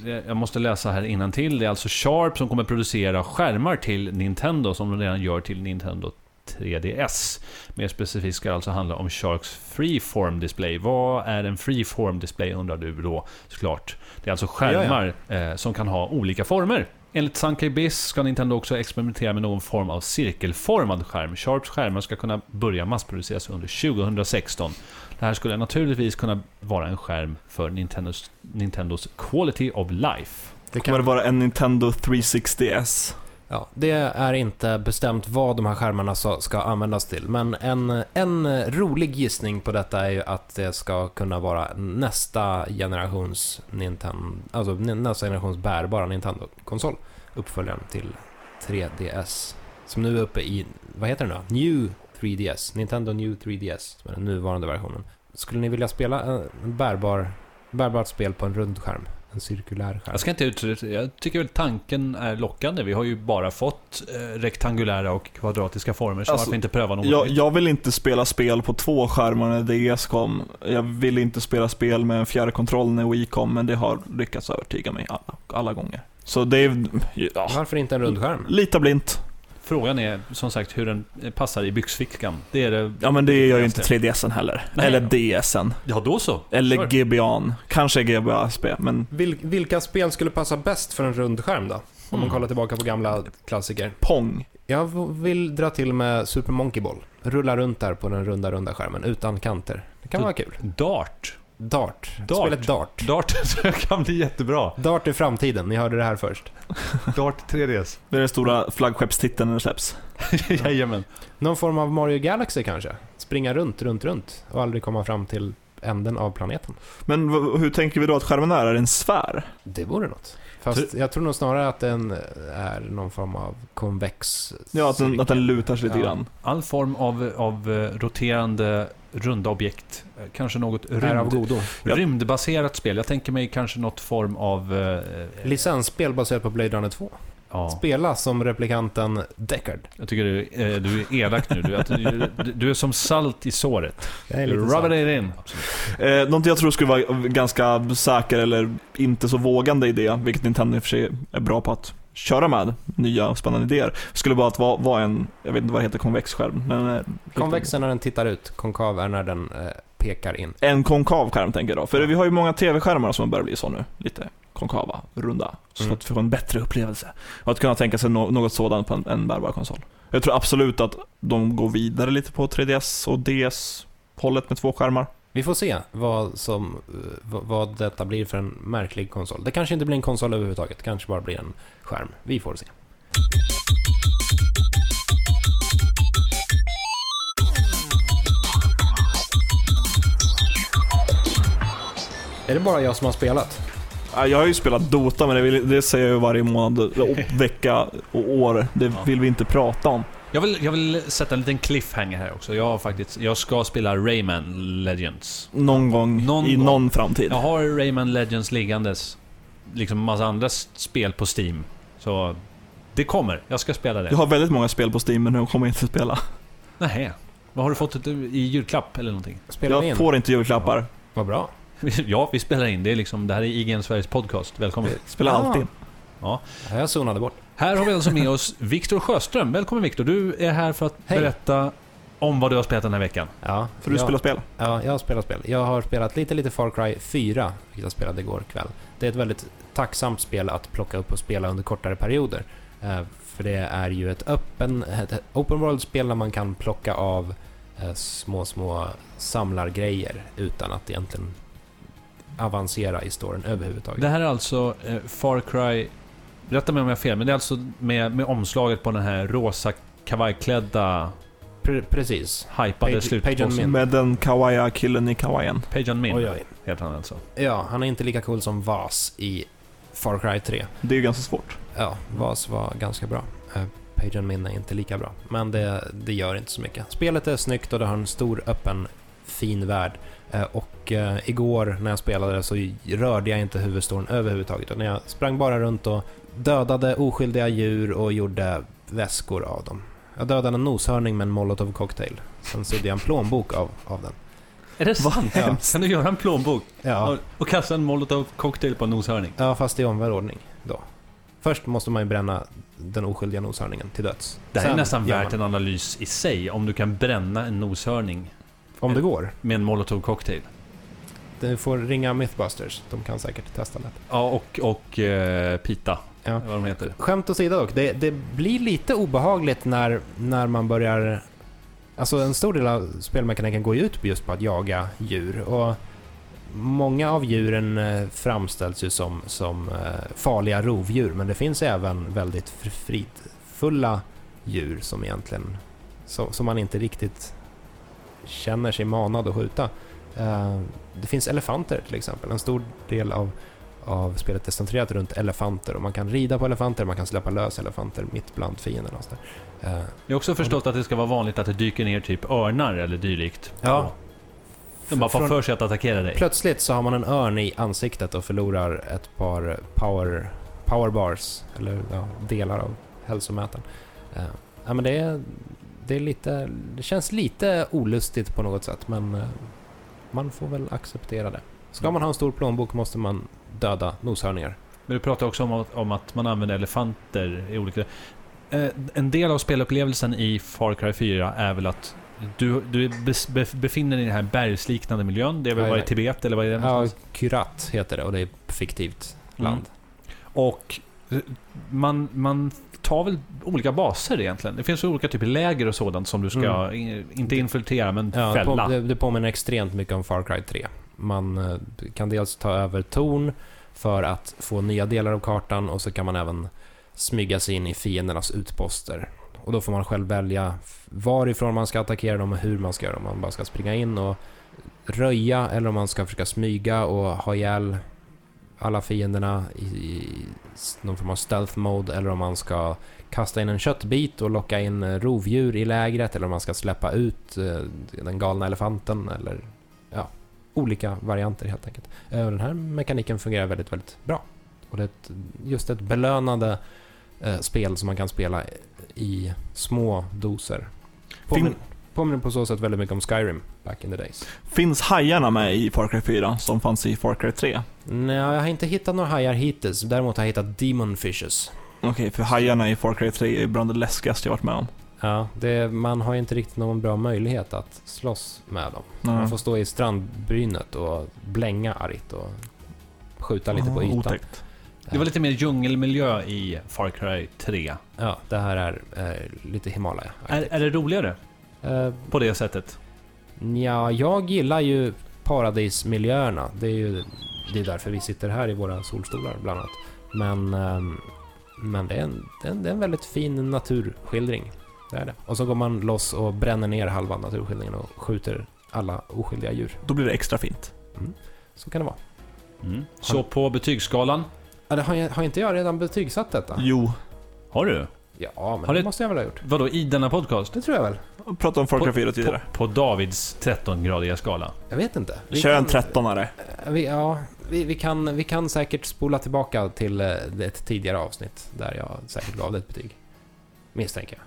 eh, jag måste läsa här till. Det är alltså Sharp som kommer producera skärmar till Nintendo som de redan gör till Nintendo 3DS. Mer specifikt ska det alltså handla om Sharks Freeform Display. Vad är en Freeform Display undrar du då såklart. Det är alltså skärmar Eh, som kan ha olika former. Enligt Sankey Biz ska Nintendo också experimentera med någon form av cirkelformad skärm. Sharps skärmar ska kunna börja massproduceras under 2016. Det här skulle naturligtvis kunna vara en skärm för Nintendos, Nintendos Quality of Life. Det, Kommer det kan, vara en Nintendo 360S? Ja, det är inte bestämt vad de här skärmarna ska användas till, men en, en rolig gissning på detta är ju att det ska kunna vara nästa generations Nintendo, alltså nästa generations bärbara Nintendo-konsol. Uppföljaren till 3DS. Som nu är uppe i, vad heter den då? New 3DS. Nintendo New 3DS, som är den nuvarande versionen. Skulle ni vilja spela en bärbar, bärbart spel på en rund skärm? En cirkulär skärm? Jag ska inte utesluta Jag tycker väl tanken är lockande. Vi har ju bara fått eh, rektangulära och kvadratiska former, så Alltså, varför inte pröva något Jag, jag vill inte spela spel på två skärmar när DS kom. Jag vill inte spela spel med en fjärrkontroll när Wii kom, men det har lyckats övertyga mig alla, alla gånger. Så det är... Ja, Varför inte en rund skärm? lita blint. Frågan är som sagt hur den passar i byxfickan. Det är det... Ja, men det gör ju inte viktigaste. 3DSen heller. Nej. Eller DSen. Ja, då så. Eller Kör. GBA'n. Kanske GBA-SP, men Vil, vilka spel skulle passa bäst för en rund skärm då? Om man Mm. kollar tillbaka på gamla klassiker. Pong. Jag vill dra till med Super Monkey Ball. Rulla runt där på den runda, runda skärmen utan kanter. Det kan Så- vara kul. Dart. Dart. Dart. Spelet Dart. Dart kan bli jättebra. Dart i framtiden, ni hörde det här först. Dart 3DS. Det är den stora flaggskeppstiteln när det släpps. Jajamän. Någon form av Mario Galaxy kanske? Springa runt, runt, runt och aldrig komma fram till änden av planeten. Men hur tänker vi då att skärmen är? Är det en sfär? Det vore något. Fast jag tror nog snarare att den är någon form av konvex... Ja, att den, att den lutar sig lite Ja. grann. All form av, av eh, roterande runda objekt. Eh, Kanske något rymd, rymdbaserat spel. Jag tänker mig kanske något form av... Eh, Licensspel baserat på Blade Runner 2. ja. Spela som replikanten Deckard. Jag tycker du, eh, du är elak nu. Du, att du, du är som salt i såret. Sant. it in. Eh, någonting jag tror skulle vara ganska säker eller inte så vågande idé, vilket Nintendo i och för sig är bra på att köra med, nya och spännande idéer, skulle bara att vara, vara en, jag vet inte vad det heter, konvex skärm. Men eh, Konvex är när den tittar ut, konkav är när den eh, pekar in. en konkav skärm tänker jag då. För vi har ju många tv-skärmar som börjar bli så nu. Lite konkava, runda. Så Mm. att få en bättre upplevelse. Och att kunna tänka sig no- något sådant på en, en bärbar konsol. Jag tror absolut att de går vidare lite på 3DS och DS-hållet med två skärmar. Vi får se vad, som, eh, vad detta blir för en märklig konsol. Det kanske inte blir en konsol överhuvudtaget, det kanske bara blir en skärm. Vi får se. Är det bara jag som har spelat? Jag har ju spelat Dota, men det, vill, det säger jag varje månad, vecka och år. Det vill vi inte prata om. Jag vill, jag vill sätta en liten cliffhanger här också. Jag, har faktiskt, jag ska spela Rayman Legends. Någon gång Någon i gång. någon framtid. Jag har Rayman Legends liggandes. Liksom massa andra spel på Steam. Så det kommer. Jag ska spela det. Jag har väldigt många spel på Steam, men jag kommer inte spela. Nej. Vad har du fått i julklapp eller någonting? Spelar vi Jag in? får inte julklappar. Vad bra. Ja, vi spelar in. Det är liksom, det här är IGN Sveriges podcast. Välkommen. Spelar Ah. alltid. Ja. Jag zonade bort. Här har vi alltså med oss Viktor Sjöström. Välkommen Viktor. Du är här för att Hej. berätta om vad du har spelat den här veckan. Ja, För du jag, spelar spel. Ja, jag har spelat spel. Jag har spelat lite, lite Far Cry 4, vilket jag spelade igår kväll. Det är ett väldigt tacksamt spel att plocka upp och spela under kortare perioder. Eh, för det är ju ett öppen, ett open world-spel där man kan plocka av eh, små, små samlargrejer utan att egentligen avancera i storyn överhuvudtaget. Det här är alltså eh, Far Cry... Rätta mig om jag har fel, men det är alltså med, med omslaget på den här rosa kavajklädda, Pre- precis. hypade slutbossen. Med den kawaii-killen i kawaiien. Page and Min Oj, oj. heter han alltså. Ja, han är inte lika cool som Vas i Far Cry 3. Det är ju ganska svårt. Ja, Vas var ganska bra. Page and Min är inte lika bra, men det, det gör inte så mycket. Spelet är snyggt och det har en stor, öppen, fin värld. Eh, och eh, igår när jag spelade så rörde jag inte huvudstoryn överhuvudtaget, utan jag sprang bara runt och dödade oskyldiga djur och gjorde väskor av dem. Jag dödade en noshörning med en molotov cocktail. Sen sydde jag en plånbok av, av den. Är det sant? Ja. Kan du göra en plånbok Ja, och, och kasta en molotov cocktail på en noshörning? ja fast i omvänd ordning då. Först måste man ju bränna den oskyldiga noshörningen till döds. Det här är Sen nästan gör värt man- en analys i sig, om du kan bränna en noshörning Om det går. med en molotov cocktail. Du får ringa Mythbusters, de kan säkert testa det. Ja, och, och eh, Pita, Ja. vad de heter. Skämt åsido dock, det, det blir lite obehagligt när, när man börjar... Alltså en stor del av spelmekaniken går ju ut på just på att jaga djur och många av djuren eh, framställs ju som, som eh, farliga rovdjur men det finns även väldigt fr- fridfulla djur som egentligen som, som man inte riktigt känner sig manad att skjuta. Eh, Det finns elefanter till exempel. En stor del av av spelet är centrerat runt elefanter och man kan rida på elefanter, man kan släppa lös elefanter mitt bland fienderna. och. Eh, Jag har också förstått att det ska vara vanligt att det dyker ner typ örnar eller dylikt. Ja. De bara får för sig att attackera dig. Plötsligt så har man en örn i ansiktet och förlorar ett par power, power bars, eller ja, delar av hälsomätaren. Eh, ja, men det, är, det, är lite, det känns lite olustigt på något sätt, men eh, man får väl acceptera det. Ska man ha en stor plånbok måste man döda noshörningar. Men du pratar också om, att- om att man använder elefanter i olika... Eh, en del av spelupplevelsen i Far Cry 4 är väl att du, du befinner dig i den här bergsliknande miljön. Det är väl vad i. Tibet, eller vad är det? Ja? Kyrat heter det och det är fiktivt Mm. land. Och eh, man, man tar väl olika baser egentligen. Det finns olika typer av läger och sådant som du ska, Mm. in, inte infiltrera, men Ja, fälla. det, det påminner extremt mycket om Far Cry 3. Man eh, kan dels ta över torn för att få nya delar av kartan och så kan man även smyga sig in i fiendernas utposter. Och då får man själv välja varifrån man ska attackera dem och hur man ska göra. Om man bara ska springa in och röja eller om man ska försöka smyga och ha ihjäl alla fienderna i, någon form av stealth mode eller om man ska kasta in en köttbit och locka in eh, rovdjur i lägret eller om man ska släppa ut eh, den galna elefanten eller olika varianter helt enkelt. Eh, Den här mekaniken fungerar väldigt, väldigt bra. Och det är ett, just ett belönande eh, spel som man kan spela i små doser. Påmin, Fin- påminner på så sätt väldigt mycket om Skyrim back in the days. Finns hajarna med i Far Cry 4 som fanns i Far Cry 3? Nej, jag har inte hittat några hajar hittills. Däremot har jag hittat Demon Fishes. Okej, för hajarna i Far Cry 3 är bland det läskigaste jag varit med om. Ja, det, man har ju inte riktigt någon bra möjlighet att slåss med dem. Nej. Man får stå i strandbrynet och blänga argt och skjuta lite på Ah, ytan. Otäckt. Det var lite mer djungelmiljö i Far Cry 3. Ja, det här är eh, lite himalaya Är, är det roligare eh, på det sättet? Ja, jag gillar ju paradismiljöerna. Det är ju det är därför vi sitter här i våra solstolar bland annat. Men, ehm, men det, är en, det, är en, det är en väldigt fin naturskildring. Det är det. Och så går man loss och bränner ner halva naturskildringen och skjuter alla oskyldiga djur. Då blir det extra fint. Så kan det vara. Mm. Så på betygsskalan, har, jag, har inte jag redan betygsatt detta? Jo, har du? Ja, men Har det det- måste jag väl ha gjort. Vadå, i denna podcast? Det tror jag väl. jag pratade om Far Cry 4 tidigare. På, på Davids 13-gradiga skala. Jag vet inte. Vi Kör en kan- 13are. Vi, ja, vi, vi, kan, vi kan säkert spola tillbaka till eh, ett tidigare avsnitt där jag säkert gav det ett betyg. Misstänker jag.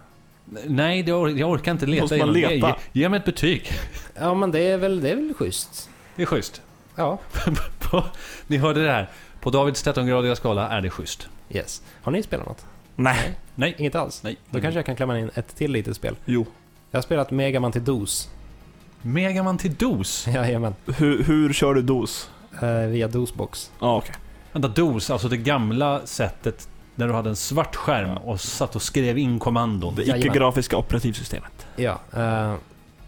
Nej, det or jag orkar inte leta Måste man leta? Ge, ge mig ett betyg. Ja, men det är väl, det är väl schysst. Det är schysst. Ja, ni hörde det här. På Davids 13-gradiga skala är det schysst. yes. Har ni spelat något? Nej. Nej. Inget alls? Nej. Då kanske jag kan klämma in ett till litet spel. Jo. Jag har spelat Megaman till DOS. Megaman till DOS? Jajamän. Hur, hur kör du dos? Eh, via DOSbox. Ja, okej. Vänta, DOS, alltså det gamla sättet när du hade en svart skärm och satt och skrev in kommandon. Det icke-grafiska operativsystemet. Ja, eh,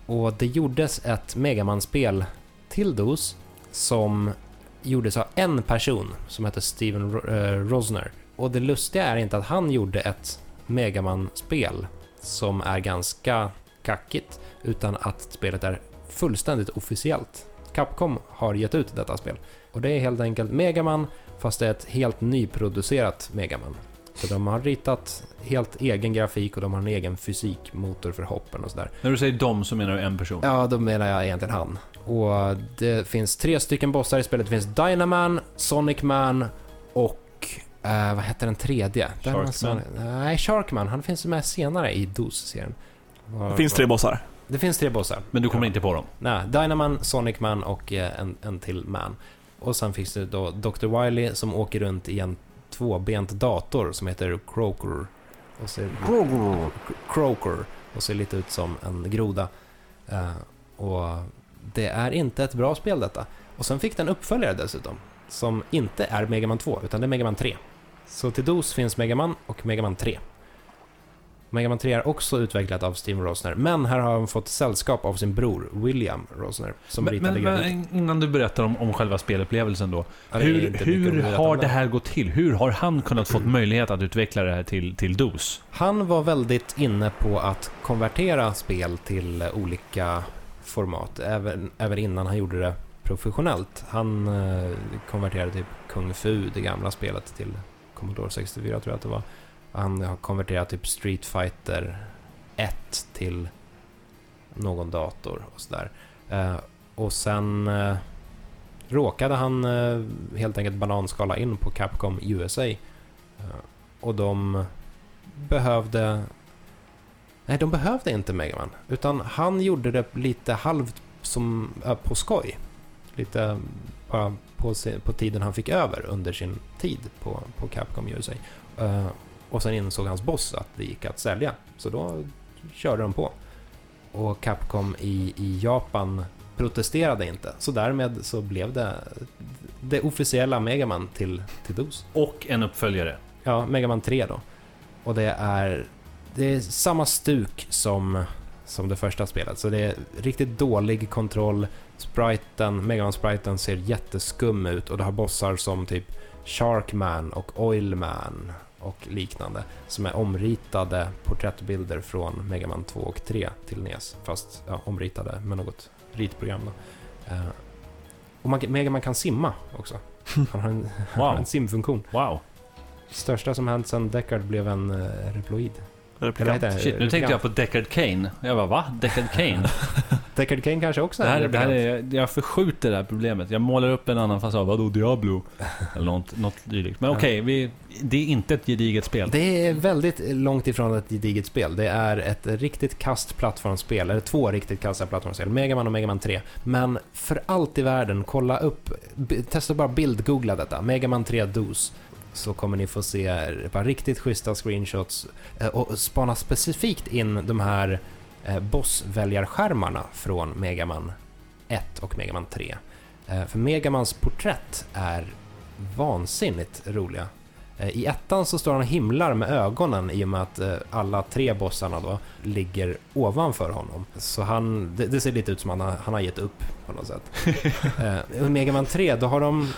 och det gjordes ett Megaman-spel till DOS som gjordes av en person som hette Steven eh, Rosner. Och det lustiga är inte att han gjorde ett Megaman-spel som är ganska kackigt, utan att spelet är fullständigt officiellt. Capcom har gett ut detta spel. Och det är helt enkelt Megaman, fast det är ett helt nyproducerat Megaman. Så de har ritat helt egen grafik och de har en egen fysikmotor för hoppen och sådär. När du säger dom så menar du en person. Ja, då menar jag egentligen han. Och det finns tre stycken bossar i spelet. Det finns Dynaman, Sonic Man och... eh, vad heter den tredje? Sharkman. Sonic- Nej, Sharkman. Han finns med senare i DOS-serien. Det finns tre bossar. Det finns tre bossar. Men du kommer inte på dem? Nej, Dynaman, Sonic Man och eh, en, en till Man. Och sen finns det då Dr. Wiley som åker runt i en tvåbent dator som heter Croker Och ser, Croker! Croker, Och ser lite ut som en groda. Eh, och det är inte ett bra spel detta. Och sen fick den uppföljare dessutom. Som inte är Megaman 2, utan det är Megaman 3. Så till DOS finns Megaman och Megaman 3. Mega Man 3 är också utvecklat av Steve Rosner, men här har han fått sällskap av sin bror William Rosner, som Men, ritade men, men innan du berättar om, om själva spelupplevelsen då. Ja, Hur, hur har det här gått till? Hur har han kunnat fått möjlighet att utveckla det här till, till DOS? Han var väldigt inne på att konvertera spel till olika format, även, även innan han gjorde det professionellt. Han eh, konverterade typ Kung Fu, det gamla spelet, till Commodore 64 tror jag att det var. Han har konverterat typ Street Fighter 1 till någon dator och sådär. Eh, och sen eh, råkade han eh, helt enkelt bananskala in på Capcom USA. Eh, och de behövde... Nej, de behövde inte Megaman. Utan han gjorde det lite halvt som, eh, på skoj. Lite eh, bara på, på tiden han fick över under sin tid på, på Capcom USA. Eh, och sen insåg hans boss att det gick att sälja. Så då körde de på. Och Capcom i, i Japan protesterade inte. Så därmed så blev det det officiella Megaman till, till DOS. Och en uppföljare. Ja, Mega Man 3 då. Och det är, det är samma stuk som, som det första spelet. Så det är riktigt dålig kontroll. Spriten, Mega Man-spriten ser jätteskum ut och det har bossar som typ Sharkman och Oilman och liknande. Som är omritade porträttbilder från Mega Man 2 och 3 till NES. Fast ja, omritade med något ritprogram då. Eh, och man, Mega Man kan simma också. Han har en, han har Wow. en simfunktion. Wow. Största som hänt sen Deckard blev en uh, reploid. Replikant. det? Shit, nu tänkte jag på Deckard Kane. Jag bara, va? Deckard Kane? Deckard Kane kanske också Det är här, en det här replikant. är, jag förskjuter det här problemet. Jag målar upp en annan fasad. Vadå Diablo? Eller något, något dylikt. Men okej, vi- det är inte ett gediget spel. Det är väldigt långt ifrån ett gediget spel. Det är ett riktigt kast plattformsspel, eller två riktigt kassa plattformsspel. Mega Man och Mega Man 3. Men för allt i världen, kolla upp, testa bara bildgoogla detta. Mega Man 3 DOS. Så kommer ni få se ett par riktigt schyssta screenshots eh, och spana specifikt in de här eh, bossväljarskärmarna från Megaman 1 och Megaman 3. Eh, för Megamans porträtt är vansinnigt roliga. Eh, I ettan så står han och himlar med ögonen i och med att eh, alla tre bossarna då ligger ovanför honom. Så han, det, det ser lite ut som att han, han har gett upp på något sätt. I Mega Man 3 då har de...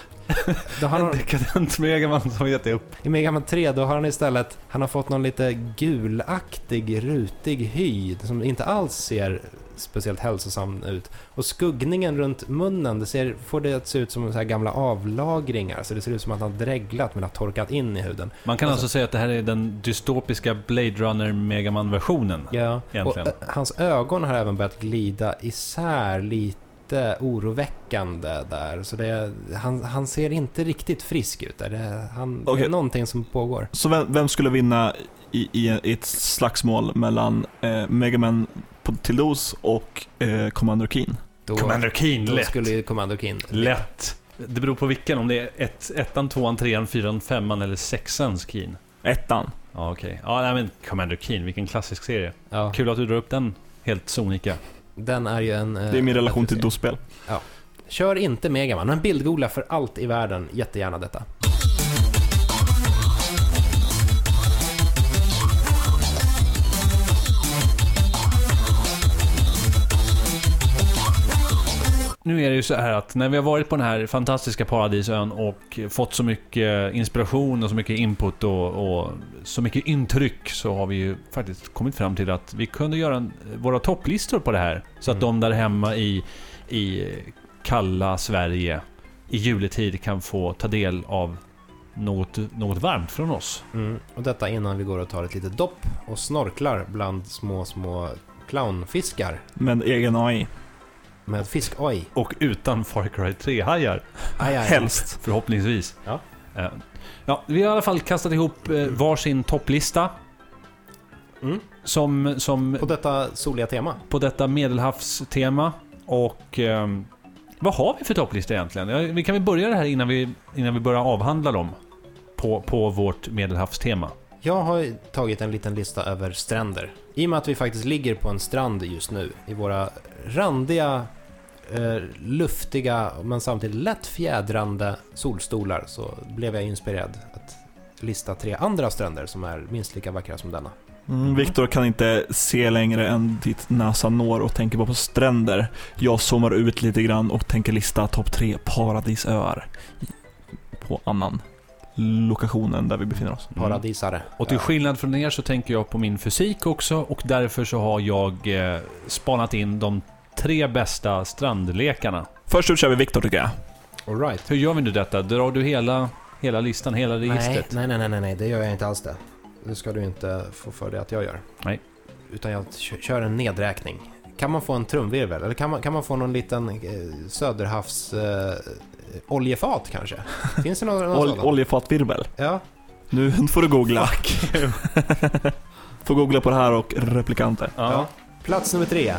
Då har En de dekadent Megaman som gett upp. I Mega Man 3 då har han istället, han har fått någon lite gulaktig, rutig hy som inte alls ser speciellt hälsosam ut. Och skuggningen runt munnen, det ser, får det att se ut som så här gamla avlagringar. Så det ser ut som att han har dreglat men har torkat in i huden. Man kan Alltså- alltså säga att det här är den dystopiska Blade Runner Megaman-versionen. Ja, och Egentligen. ö, hans ögon har även börjat glida isär lite oroväckande där. Så det, han, han ser inte riktigt frisk ut där. Det, han, det Okej. är någonting som pågår. Så vem, vem skulle vinna i, i, ett slagsmål mellan eh, Megaman på, till dos och eh, Commander Keen? Då, Commander Keen, då lätt. skulle ju Commando Keen... Lätt. Det beror på vilken, om det är ett, ettan, tvåan, trean, fyran, femman eller sexans Keen. Ettan. Ja, okej. Ja, nej, men Commander Keen, vilken klassisk serie. Ja, Kul att du drar upp den helt sonika. den är ju en... eh, Det är min relation till. DOS-spel. Kör inte Megaman, men bildgoogla för allt i världen jättegärna detta. Nu är det ju så här att när vi har varit på den här fantastiska paradisön och fått så mycket inspiration och så mycket input och, och så mycket intryck så har vi ju faktiskt kommit fram till att vi kunde göra en, våra topplistor på det här. Så att Mm. de där hemma i, i kalla Sverige i juletid kan få ta del av något, något varmt från oss. Mm. Och detta innan vi går och tar ett litet dopp och snorklar bland små, små clownfiskar Med egen AI. Med fisk... Oj! Och utan Far Cry 3-hajar. Aj, aj, aj. Helst. Förhoppningsvis. Ja. Eh, Ja, vi har i alla fall kastat ihop eh, varsin topplista. Mm. Som, som På detta soliga tema. på detta medelhavstema. Och ehm, vad har vi för topplista egentligen? Ja, vi kan väl börja det här innan vi, innan vi börjar avhandla dem. På, på vårt medelhavstema. Jag har tagit en liten lista över stränder. I och med att vi faktiskt ligger på en strand just nu i våra randiga, eh, luftiga men samtidigt lätt fjädrande solstolar så blev jag inspirerad att lista tre andra stränder som är minst lika vackra som denna. Mm, Viktor kan inte se längre än dit näsan når och tänker bara på stränder. Jag zoomar ut lite grann och tänker lista topp tre paradisöar på annan lokation än där vi befinner oss. Mm. Paradisare. Och till skillnad från er så tänker jag på min fysik också och därför så har jag eh, spanat in de tre bästa strandlekarna. Först ut kör vi Viktor tycker jag. All right. Hur gör vi nu detta? Drar du hela, hela listan, hela registret? nej, nej, nej, nej, nej, det gör jag inte alls det. Det ska du inte få för dig att jag gör. Nej. Utan jag kö- kör en nedräkning. Kan man få en trumvirvel? Eller kan man, kan man få någon liten eh, söderhavs... Eh, oljefat kanske? Finns det någon, någon Ol- oljefatvirvel. Ja. Nu får du googla. får googla på det här och replikanter. Ja. Ja. Plats nummer tre.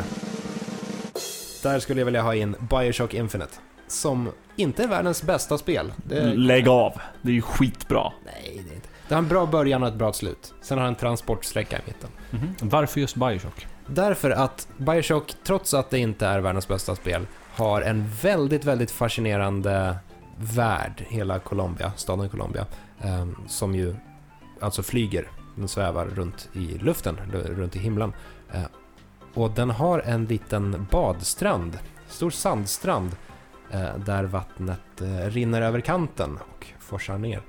Där skulle jag vilja ha in Bioshock Infinite. Som inte är världens bästa spel. Det, Lägg av. Det är ju skitbra. nej, det är inte. Det har en bra början och ett bra slut. Sen har det en transportsträcka i mitten. Mhm. Varför just Bioshock? Därför att Bioshock, trots att det inte är världens bästa spel, har en väldigt, väldigt fascinerande värld, hela Colombia, staden Colombia, ehm, som ju alltså flyger, den svävar runt i luften, runt i himlen. Och den har en liten badstrand, stor sandstrand, eh, där vattnet eh, rinner över kanten och forsar ner.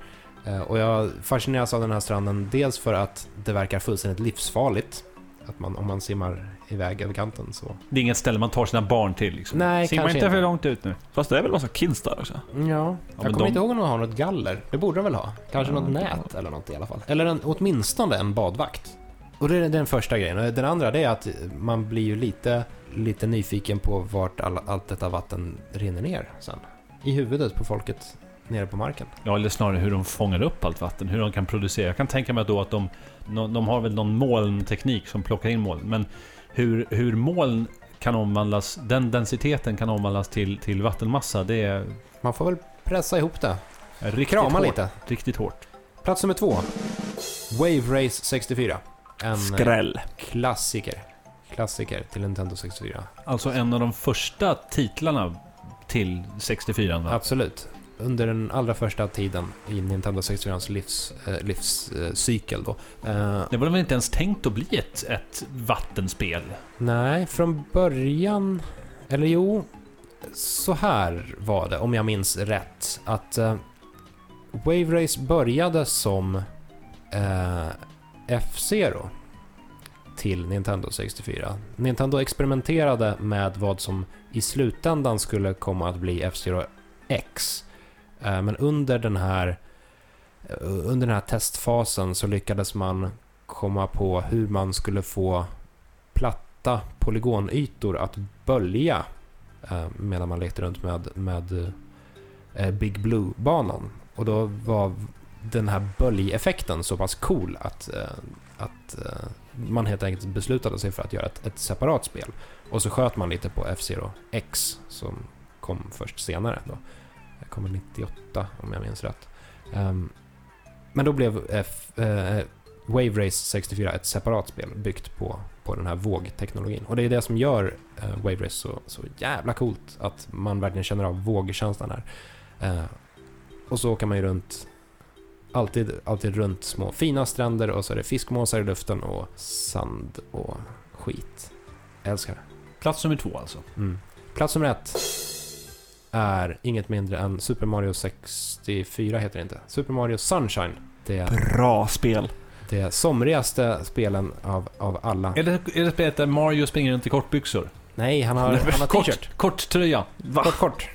Eh, och jag fascineras av den här stranden, dels för att det verkar fullständigt livsfarligt, att man, om man simmar iväg över kanten så... Det är inget ställe man tar sina barn till liksom. Nej, Simma inte inte. för långt ut nu. Fast det är väl massa kids där också? Ja, men jag kommer de- inte ihåg om de har något galler. Det borde de väl ha? Kanske Ja, något nät eller något i alla fall. Eller en, åtminstone en badvakt. Och det är den första grejen. Och Den andra det är att man blir ju lite, lite nyfiken på vart all, allt detta vatten rinner ner sen. I huvudet på folket nere på marken. Ja, eller snarare hur de fångar upp allt vatten, hur de kan producera. Jag kan tänka mig då att de, de har väl någon molnteknik som plockar in moln. Men hur, hur moln kan omvandlas, den densiteten kan omvandlas till, till vattenmassa, det är Man får väl pressa ihop det. riktigt Krama hårt. lite. Riktigt hårt. Plats nummer två. Wave Race 64. En eh, Skräll. klassiker. Klassiker till Nintendo 64. Alltså en av de första titlarna till 64 va? Absolut. Under den allra första tiden i Nintendo 64s livs, eh, livscykel då. Eh, Det var väl inte ens tänkt att bli ett, ett vattenspel? nej, från början... Eller jo, så här var det, om jag minns rätt. Att eh, Wave Race började som eh, F-Zero. till Nintendo 64. Nintendo experimenterade med vad som i slutändan skulle komma att bli F-Zero X. Eh, men under den här eh, under den här testfasen så lyckades man komma på hur man skulle få platta polygonytor att bölja eh, medan man lekte runt med, med Big Blue-banan. Och då var den här böljeffekten så pass cool att, eh, att eh, man helt enkelt beslutade sig för att göra ett, ett separat spel. Och så sköt man lite på F-Zero X som kom först senare. Då. Det kom 98 om jag minns rätt. Ehm, men då blev F, eh, Wave Race 64 ett separat spel byggt på, på den här vågteknologin. Och det är det som gör eh, Wave Race så, så jävla coolt. Att man verkligen känner av vågkänslan här. Eh, och så åker man ju runt Alltid, alltid runt små fina stränder och så är det fiskmåsar i luften och sand och skit. Jag älskar det. Plats nummer två alltså. Mm. Plats nummer ett är inget mindre än Super Mario 64 heter det inte. Super Mario Sunshine. Det, Bra spel. det somrigaste spelen av, av alla. Är det, är det spelet där Mario springer runt i kortbyxor? Nej, han har, han har Kort, t-shirt. kort tröja. Va? Kort, kort.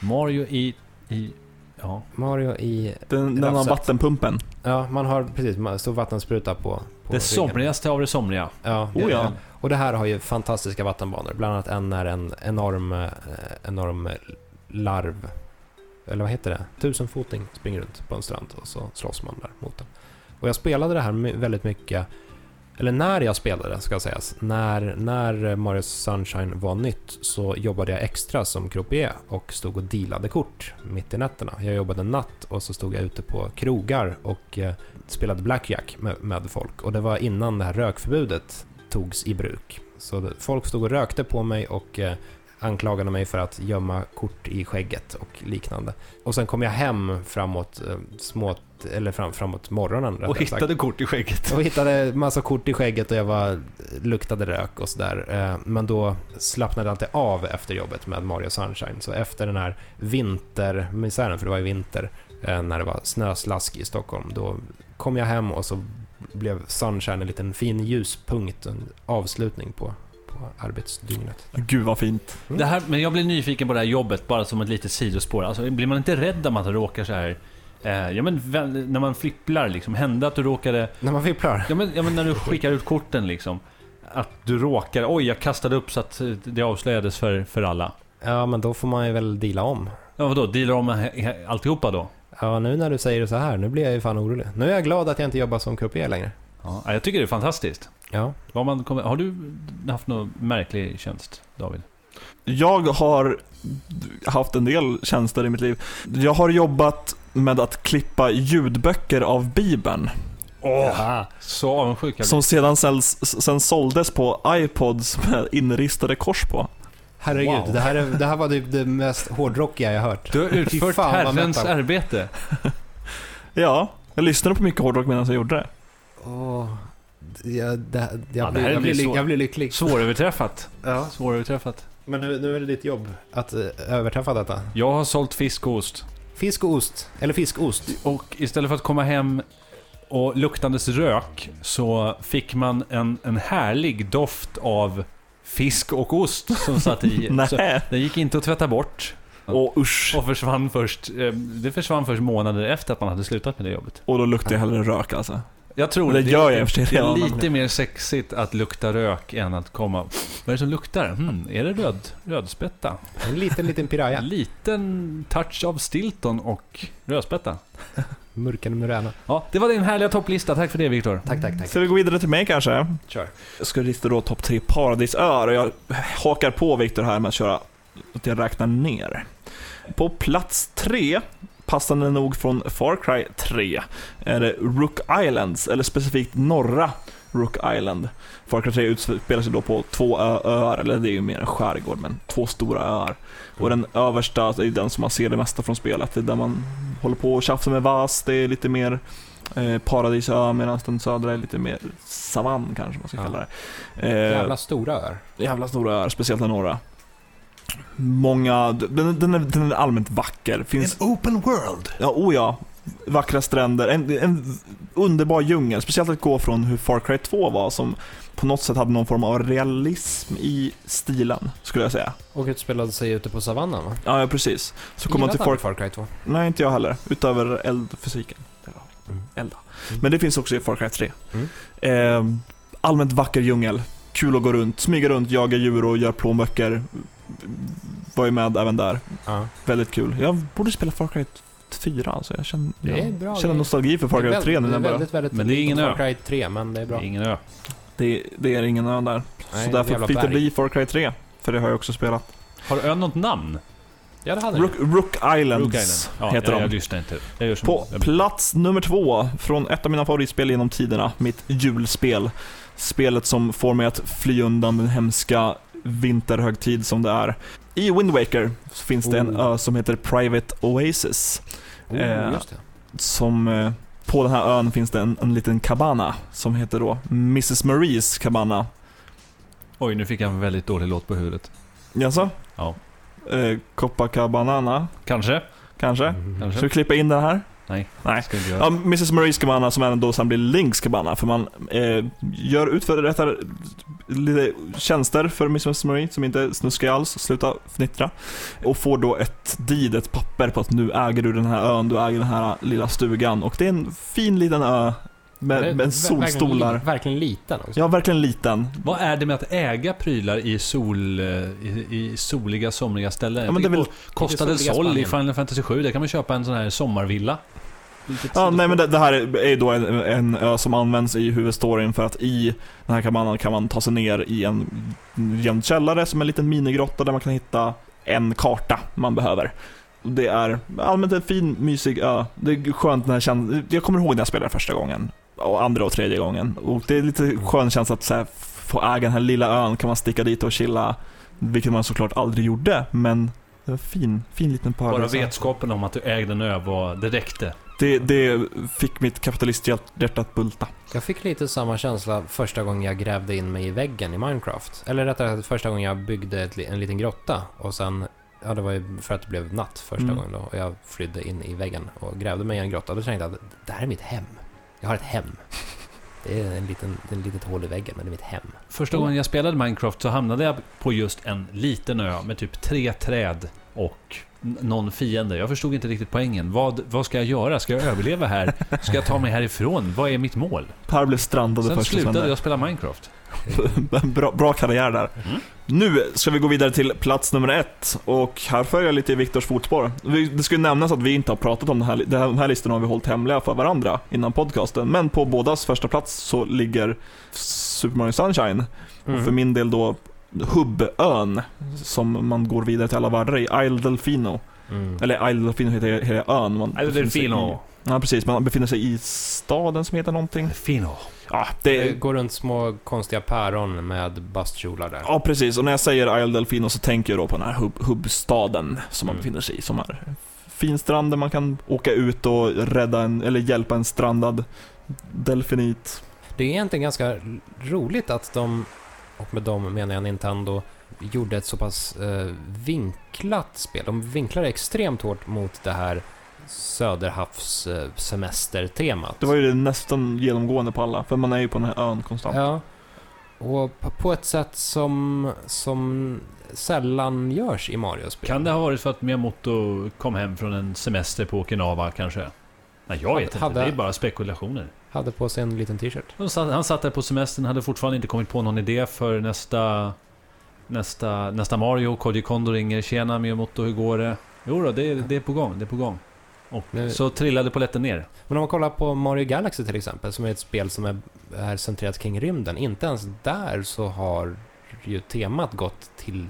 Mario i... i ja. Mario i... Den, den har vattenpumpen. Ja, man har precis, man står vattenspruta på, på Det ryggen. somrigaste av det somriga. Ja, Oh ja. Och det här har ju fantastiska vattenbanor. Bland annat en är en enorm, eh, enorm larv. Eller vad heter det? Tusenfoting springer runt på en strand och så slåss man där mot den. Och jag spelade det här väldigt mycket, eller när jag spelade ska sägas, när, när Mario Sunshine var nytt så jobbade jag extra som croupier och stod och dealade kort mitt i nätterna. Jag jobbade natt och så stod jag ute på krogar och eh, spelade blackjack med, med folk. Och det var innan det här rökförbudet togs i bruk. Så det, folk stod och rökte på mig och eh, anklagade mig för att gömma kort i skägget och liknande. Och sen kom jag hem framåt, eh, småt, eller fram, framåt morgonen Och rättare sagt. hittade kort i skägget. Och hittade massa kort i skägget och jag var, luktade rök och sådär. Eh, Men då slappnade jag alltid av efter jobbet med Mario Sunshine. Så efter den här vintermisären, för det var ju vinter, eh, när det var snöslask i Stockholm, då kom jag hem och så blev Sunshine en liten fin ljuspunkt, en avslutning på arbetsdygnet. Gud vad fint. Det här, men jag blir nyfiken på det här jobbet, bara som ett litet sidospår. Alltså, blir man inte rädd om att man råkar så här... Eh, ja men när man flipplar liksom, hände att du råkade... När man fipplar. Ja men, ja men när du skickar ut korten liksom. Att du råkar, oj jag kastade upp så att eh, det avslöjades för, för alla. Ja, men då får man ju väl deala om. Ja vadå, dealar om alltihopa då? Ja, nu när du säger det så här, nu blir jag ju fan orolig. Nu är jag glad att jag inte jobbar som croupier längre. Ja, jag tycker det är fantastiskt. Ja. Vad man har du haft någon märklig tjänst, David? Jag har haft en del tjänster i mitt liv. Jag har jobbat med att klippa ljudböcker av Bibeln. Jaha. Så avundsjuk. Som sedan säljs, sen såldes på iPods med inristade kors på. Herregud, Wow. det, här är, det här var typ det mest hårdrockiga jag hört. Du har utfört Herrens arbete. Ja, jag lyssnade på mycket hårdrock medan jag gjorde det. Åh, jag, det, jag, Ja, det blir, här jag, blir, så- jag blir lycklig. Svåröverträffat. Ja. Svåröverträffat. Men nu, nu är det ditt jobb att uh, överträffa detta. Jag har sålt fisk och ost. Fisk och ost, eller fiskost. Och istället för att komma hem och luktandes rök så fick man en, en härlig doft av fisk och ost som satt i. så den gick inte att tvätta bort. Åh usch. Och försvann först, eh, det försvann först månader efter att man hade slutat med det jobbet. Och då luktar jag hellre rök alltså. Jag tror Det gör jag och sig Det är lite mer sexigt att lukta rök än att komma... Vad är det som luktar? Hmm, är det röd, rödspätta? En liten, liten piraya. En liten touch av Stilton och rödspätta. Murken Murena. Ja, det var din härliga topplista. Tack för det Viktor. Tack, tack, tack. Ska vi gå vidare till mig kanske? Kör. Jag ska lista då topp tre paradisöar och jag hakar på Viktor här med att köra att jag räknar ner. På plats tre, passande nog från Far Cry 3, är det Rook Islands, eller specifikt norra Rook Island. Far Cry 3 utspelar sig då på två öar, eller det är ju mer en skärgård, men två stora öar. Och den översta är den som man ser det mesta från spelet, det är där man håller på och tjafsar med vas, det är lite mer eh, paradisö, medan den södra är lite mer savann kanske man ska Ja. kalla det. Eh, Jävla stora öar. jävla stora öar, speciellt den norra. Många, den, den, är, den är allmänt vacker. Finns, open world. ja, oh ja. Vackra stränder, en, en underbar djungel. Speciellt att gå från hur Far Cry 2 var, som på något sätt hade någon form av realism i stilen, skulle jag säga. Och utspelade sig ute på savannen va? Ja, ja precis. Så kommer man till Far... Far Cry 2. Nej, inte jag heller. Utöver eldfysiken. Mm. Elda. Mm. Men det finns också i Far Cry 3. Mm. Eh, allmänt vacker djungel. Kul att gå runt, smyga runt, jaga djur och göra plånböcker. Var ju med även där. Ja. Väldigt kul. Jag borde spela Far Cry 4 alltså. Jag känner, jag bra känner nostalgi för Far Cry 3 nu när jag väldigt, väldigt Men det är ingen. Far Cry 3, men det är bra. Det är ingen ö. Det, det är ingen ö där. Nej, så därför fick det bli Far Cry 3. För det har jag också spelat. Har ön något namn? Ja, det hade Rook, Rook Islands Rook Island. Ja, heter jag, de. jag lyssnar inte. Jag gör som På jag- plats nummer två från ett av mina favoritspel genom tiderna, mitt julspel. Spelet som får mig att fly undan den hemska vinterhögtid som det är. I Wind Waker så finns det en Oh. ö som heter Private Oasis. Oh, Eh, just det. Som, eh, på den här ön finns det en, en liten cabana som heter då Mrs. Maries cabana. Oj, nu fick jag en väldigt dålig låt på huvudet. Jaså? Ja. Eh, Copacabana, Kanske? kanske? Mm. Kanske. Ska vi klippa in den här? Nej. Nej. Ska inte göra. Ja, Mrs. Maries cabana som även då sen blir Links cabana, för man eh, gör utför lite tjänster för Mrs. Marie som inte är snuskiga alls, sluta fnittra. Och får då ett deed, ett papper på att nu äger du den här ön, du äger den här lilla stugan. Och det är en fin liten ö med, med solstolar. Verkligen, verkligen liten också. Ja, verkligen liten. Vad är det med att äga prylar i, sol, eh, i, i soliga, somriga ställen? Ja, men det är väl, soliga Sol i. Final Fantasy 7, där kan man köpa en sån här sommarvilla. Ja, nej men det, det här är ju då en, en ö som används i huvudstoryn för att i den här kabanan kan man ta sig ner i en gömd källare som är en liten minigrotta där man kan hitta en karta man behöver. Det är allmänt en fin, mysig ö. Det är skönt när jag känner, jag kommer ihåg när jag spelade första gången. Och andra och tredje gången. Och det är lite skön känsla att så här, få äga den här lilla ön, kan man sticka dit och chilla. Vilket man såklart aldrig gjorde, men det var fin, fin liten Bara paradis. vetskapen om att du ägde en ö var, det räckte. Det, det fick mitt kapitalisthjärta att bulta. Jag fick lite samma känsla första gången jag grävde in mig i väggen i Minecraft. Eller rättare sagt första gången jag byggde ett, en liten grotta och sen, ja det var ju för att det blev natt första Mm. gången då och jag flydde in i väggen och grävde mig i en grotta. Då tänkte jag att det här är mitt hem. Jag har ett hem. Det är en liten, en litet hål i väggen, men det är mitt hem. Första gången jag spelade Minecraft så hamnade jag på just en liten ö med typ tre träd och någon fiende. Jag förstod inte riktigt poängen. Vad, vad ska jag göra? Ska jag överleva här? Ska jag ta mig härifrån? Vad är mitt mål? Per blev strandade Sen slutade jag spela Minecraft. bra, bra karriär där. Mm. Nu ska vi gå vidare till plats nummer ett och här följer jag lite i Viktors fotspår. Vi- Det ska ju nämnas att vi inte har pratat om det här, det här, de här listorna har vi hållit hemliga för varandra innan podcasten. Men på bådas första plats så ligger Super Mario Sunshine. Mm. Och för min del då Hubbön som man går vidare till alla världar i, Isle Delfino. Mm. Eller Isle Delfino heter hela ön. Man Isle Delfino. i- Ja precis, man befinner sig i staden som heter någonting. Fino. Ja, Det det, går runt små konstiga päron med bastkjolar där. Ja, precis. Och när jag säger Isle Delfino så tänker jag då på den här hub, hubbstaden som man Mm. befinner sig i. Som är fin strand där man kan åka ut och rädda en, eller hjälpa en strandad delfinit. Det är egentligen ganska roligt att de, och med dem menar jag Nintendo, gjorde ett så pass eh, vinklat spel. De vinklade extremt hårt mot det här söderhavssemestertemat. Det var ju det nästan genomgående på alla, för man är ju på den här ön konstant. Ja. Och på- ett sätt som, som sällan görs i Mario-spel. Kan det ha varit för att Miyamoto kom hem från en semester på Okinawa kanske? Nej, jag vet inte. Hade- Det är bara spekulationer. Hade på sig en liten t-shirt. Han satt, han satt där på semestern, hade fortfarande inte kommit på någon idé för nästa... Nästa, nästa Mario. Koji Kondo ringer. Tjena Miyamoto, hur går det? Jo då, det, är- det är på gång. Det är på gång. Och Nu- så trillade polletten ner. Men om man kollar på Mario Galaxy till exempel, som är ett spel som är, är centrerat kring rymden. Inte ens där så har ju temat gått till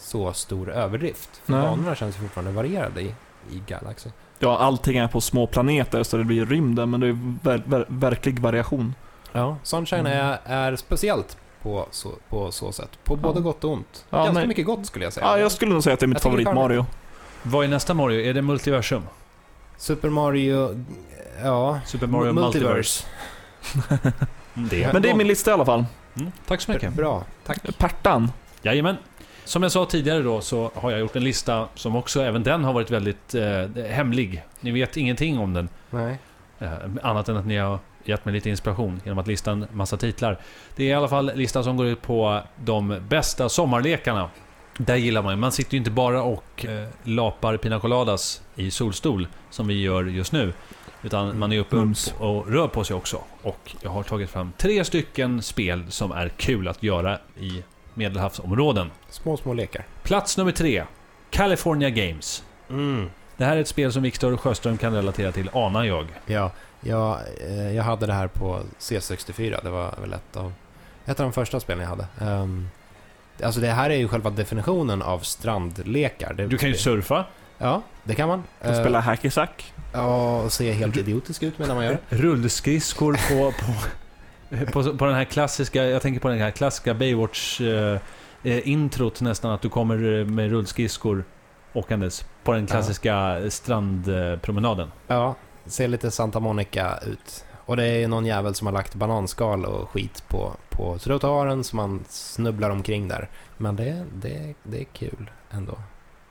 så stor överdrift. För banorna känns ju fortfarande varierade i, i Galaxy. Ja, allting är på små planeter så det blir rymden, men det är ver, ver, verklig variation. Ja. Sunshine Mm. är, är speciellt på så, på så sätt. På både Ja. gott och ont. Ja, Ganska nej. mycket gott skulle jag säga. Ja, jag skulle nog säga att det är mitt Jag favorit Mario. Vad är nästa Mario? Är det Multiversum? Super Mario... Ja. Super Mario Multiverse? Mm, Det Men det är min lista i alla fall. mm, Tack så mycket. Bra. Tack. Pertan. Jajamän. Som jag sa tidigare då så har jag gjort en lista som också, även den har varit väldigt eh, hemlig. Ni vet ingenting om den. Nej. Eh, annat än att ni har gett mig lite inspiration genom att lista en massa titlar. Det är i alla fall listan som går ut på de bästa sommarlekarna. Där gillar man ju. Man sitter ju inte bara och eh, lapar pina coladas i solstol, som vi gör just nu. Utan man är uppe Mums. och rör på sig också. Och jag har tagit fram tre stycken spel som är kul att göra i medelhavsområden. Små, små lekar. Plats nummer tre. California Games. Mm. Det här är ett spel som Viktor Sjöström kan relatera till, anar jag. Ja, jag, eh, jag hade det här på C64. Det var väl ett av, ett av de första spelen jag hade. Um, alltså det här är ju själva definitionen av strandlekar. Det, Du kan ju surfa. Ja, det kan man. Kan Eh, spela hack i sack. Ja, och se helt idiotisk ut medan man gör det. Rullskridskor på, på, på, på den här klassiska, jag tänker på den här klassiska Baywatch eh, eh, nästan, att du kommer eh, med rullskridskor åkandes på den klassiska strandpromenaden. Ja, ser lite Santa Monica ut. Och det är någon jävel som har lagt bananskal och skit på, på trottoaren som man snubblar omkring där. Men det, det, det är kul ändå.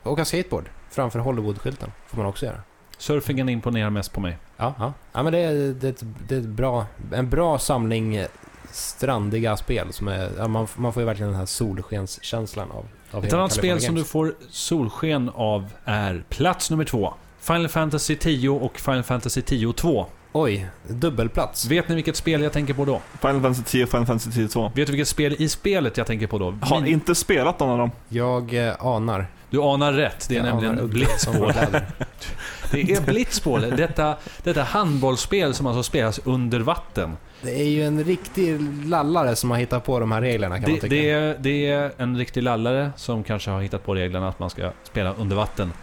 Åka skateboard framför Hollywood-skylten får man också göra. Surfingen imponerar mest på mig. Ja, ja. ja men det är, det är, ett, det är ett bra, en bra samling strandiga spel som är, ja, man, man får ju verkligen den här solskenskänslan av, av Ett annat spel som du får solsken av är plats nummer två. Final Fantasy 10 och Final Fantasy 10 2. Oj, dubbelplats. Vet ni vilket spel jag tänker på då? Final Fantasy 10 och Final Fantasy 10 2. Vet du vilket spel i spelet jag tänker på då? Har Min- inte spelat någon av dem. Jag eh, anar. Du anar rätt, det är Jag nämligen kläder. Det är Blitzball, detta, detta handbollsspel som alltså spelas under vatten. Det är ju en riktig lallare som har hittat på de här reglerna kan man Det, tycka. det, är, det är en riktig lallare som kanske har hittat på reglerna att man ska spela under vatten.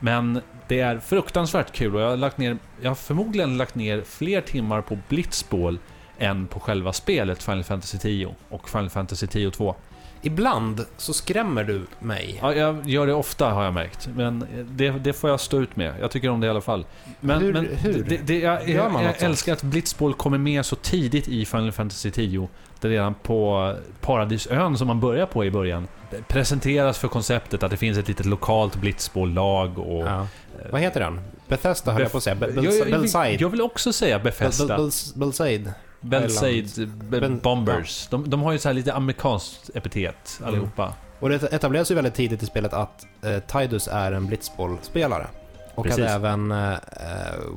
Men det är fruktansvärt kul och jag har, lagt ner, jag har förmodligen lagt ner fler timmar på Blitzball än på själva spelet Final Fantasy 10 och Final Fantasy 10 2. Ibland så skrämmer du mig. Ja, jag gör det ofta har jag märkt, men det, det får jag stå ut med. Jag tycker om det i alla fall. Men, Hur- men hur? Det, det, jag Gör jag, man jag sånt? älskar att Blitzball kommer med så tidigt i Final Fantasy 10. Det redan på Paradisön som man börjar på i början det presenteras för konceptet att det finns ett litet lokalt Blitzball-lag och... Ja. Vad heter den? Bethesda höll jag på att säga. Be- jag, jag, jag, vill, jag vill också säga Bethesda. Bel- Bels- Belsaid. Belsaid B- Ben- Bombers. De, de har ju så här lite amerikanskt epitet allihopa. Och det etableras ju väldigt tidigt i spelet att eh, Tidus är en blitzbollspelare. Och Precis. att även eh, eh,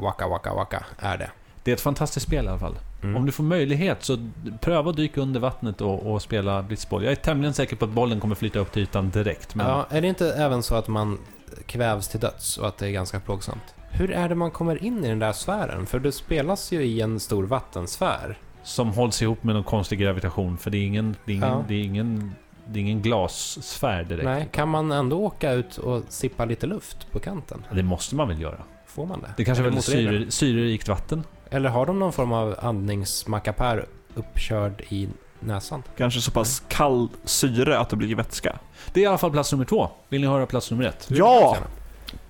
Waka Waka Waka är det. Det är ett fantastiskt spel i alla fall. Mm. Om du får möjlighet så pröva att dyka under vattnet och, och spela blitzboll. Jag är tämligen säker på att bollen kommer flyta upp till ytan direkt. Men Ja, är det inte även så att man kvävs till döds och att det är ganska plågsamt? Hur är det man kommer in i den där sfären? För det spelas ju i en stor vattensfär. Som hålls ihop med någon konstig gravitation. För det är ingen, det är ingen, Ja. det är ingen, det är ingen glassfär direkt. Nej, kan man ändå åka ut och sippa lite luft på kanten? Det måste man väl göra? Får man det? Det kanske är väldigt syre, syrerikt vatten? Eller har de någon form av andningsmackapär uppkörd i näsan? Kanske så pass kall syre att det blir vätska. Det är i alla fall plats nummer två. Vill ni höra plats nummer ett? Ja!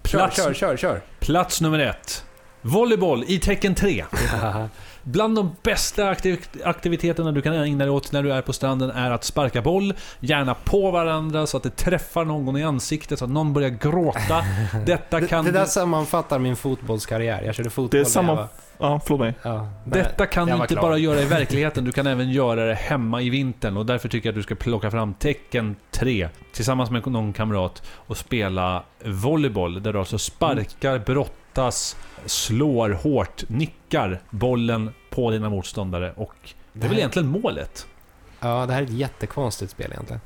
Kör, Plats, kör, kör, kör! plats nummer ett. Volleyboll i tecken 3. Bland de bästa aktiv aktiviteterna du kan ägna dig åt när du är på stranden är att sparka boll, gärna på varandra så att det träffar någon i ansiktet så att någon börjar gråta. Detta Det, kan, det där du, sammanfattar min fotbollskarriär. Jag körde fotboll Det är Ja, förlåt mig. Ja, detta kan jag du var inte klar. bara göra i verkligheten, du kan även göra det hemma i vintern och därför tycker jag att du ska plocka fram tecken 3 tillsammans med någon kamrat och spela volleyboll där du alltså sparkar, brottas, slår hårt, nickar bollen på dina motståndare och det är väl egentligen målet? Ja, det här är ett jättekonstigt spel egentligen.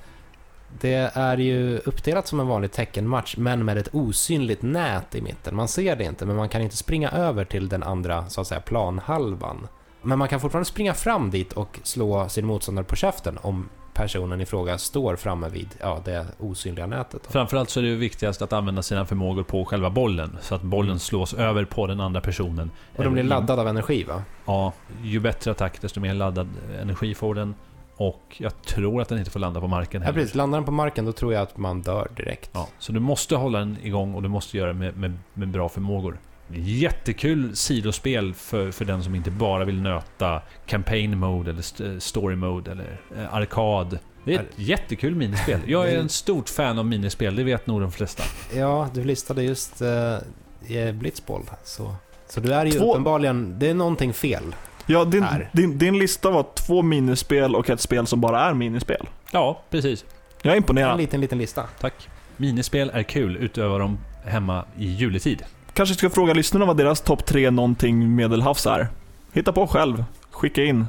Det är ju uppdelat som en vanlig teckenmatch, men med ett osynligt nät i mitten. Man ser det inte, men man kan inte springa över till den andra, så att säga, planhalvan. Men man kan fortfarande springa fram dit och slå sin motståndare på käften om personen i fråga står framme vid ja, det osynliga nätet. Då. Framförallt så är det viktigast att använda sina förmågor på själva bollen så att bollen slås över på den andra personen. Och de blir laddade av energi, va? Ja, ju bättre attack desto mer laddad energi får den. Och jag tror att den inte får landa på marken Ja, heller. precis. Landar den på marken, då tror jag att man dör direkt. Ja, så du måste hålla den igång och du måste göra det med, med, med bra förmågor. Jättekul sidospel för, för den som inte bara vill nöta campaign mode eller st- story mode eller eh, arkad. Det är ett jättekul minispel. Jag är en stort fan av minispel, det vet nog de flesta. Ja, du listade just uh, Blitzball, så... Så du är ju Två- uppenbarligen... Det är någonting fel. Ja, din, din, din lista var två minispel och ett spel som bara är minispel. Ja, precis. Jag är En imponerad. liten, liten lista. Tack. Minispel är kul, utöver dem hemma i juletid. Kanske ska fråga lyssnarna vad deras topp tre någonting medelhavs är. Hitta på själv. Skicka in.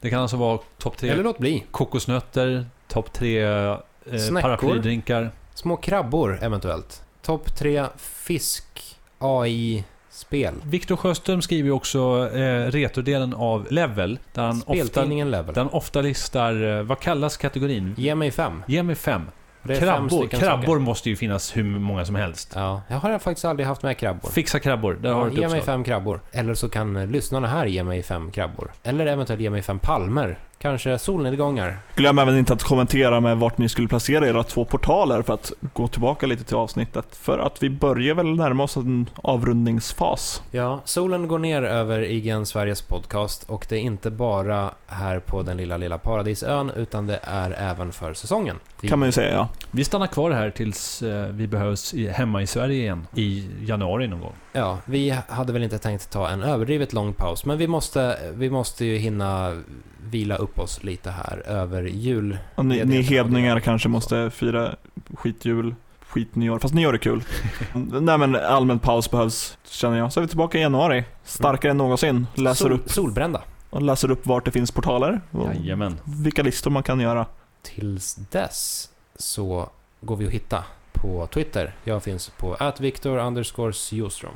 Det kan alltså vara topp tre Eller låt bli. kokosnötter, topp tre eh, Snäckor. paraplydrinkar. Små krabbor eventuellt. Topp tre fisk AI-spel. Viktor Sjöström skriver ju också eh, retrodelen av Level, där han, ofta, Level. där han ofta listar, eh, vad kallas kategorin? Ge mig fem. Ge mig fem. Krabbor, krabbor saker. måste ju finnas hur många som helst. Ja, jag har faktiskt aldrig haft med krabbor. Fixa krabbor, där har Ja, du ge mig fem krabbor. Eller så kan eh, lyssnarna här ge mig fem krabbor. Eller eventuellt ge mig fem palmer. Kanske solnedgångar. Glöm även inte att kommentera med vart ni skulle placera era två portaler för att gå tillbaka lite till avsnittet. För att vi börjar väl närma oss en avrundningsfas. Ja, solen går ner över IGN Sveriges podcast och det är inte bara här på den lilla, lilla paradisön utan det är även för säsongen. Vi- Kan man ju säga ja. Vi stannar kvar här tills eh, vi behövs hemma i Sverige igen. I januari någon gång. Ja, vi hade väl inte tänkt ta en överdrivet lång paus, men vi måste, vi måste ju hinna vila upp oss lite här över jul. Och ni, ni hedningar och kanske måste fira skitjul, skitnyår. Fast nyår är kul. Nej men allmän paus behövs, känner jag. Så är vi tillbaka i januari. Starkare än någonsin. Läser Sol, upp, Solbrända. och läser upp vart det finns portaler. Och Jajamän. vilka listor man kan göra. Tills dess så går vi att hitta på Twitter. Jag finns på atviktor underscore Sjöström.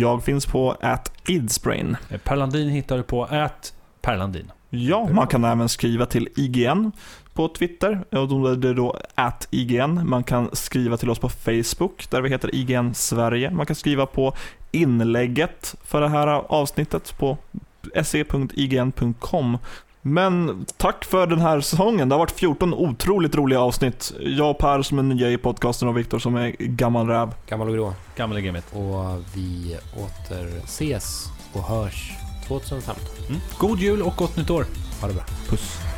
Jag finns på at idsbrain. Eh, Perlandin hittar du på ät Perlandin. Ja, man kan även skriva till IGN på Twitter. Och då är det då at IGN. Man kan skriva till oss på Facebook där vi heter IGN Sverige. Man kan skriva på inlägget för det här avsnittet på se.ign.com. Men tack för den här säsongen. Det har varit 14 otroligt roliga avsnitt. Jag och Per som är nya i podcasten och Viktor som är gammal räv. Gammal och grå. Gamla gamet. Och vi återses och hörs 2015. Mm. God jul och gott nytt år. Ha det bra. Puss.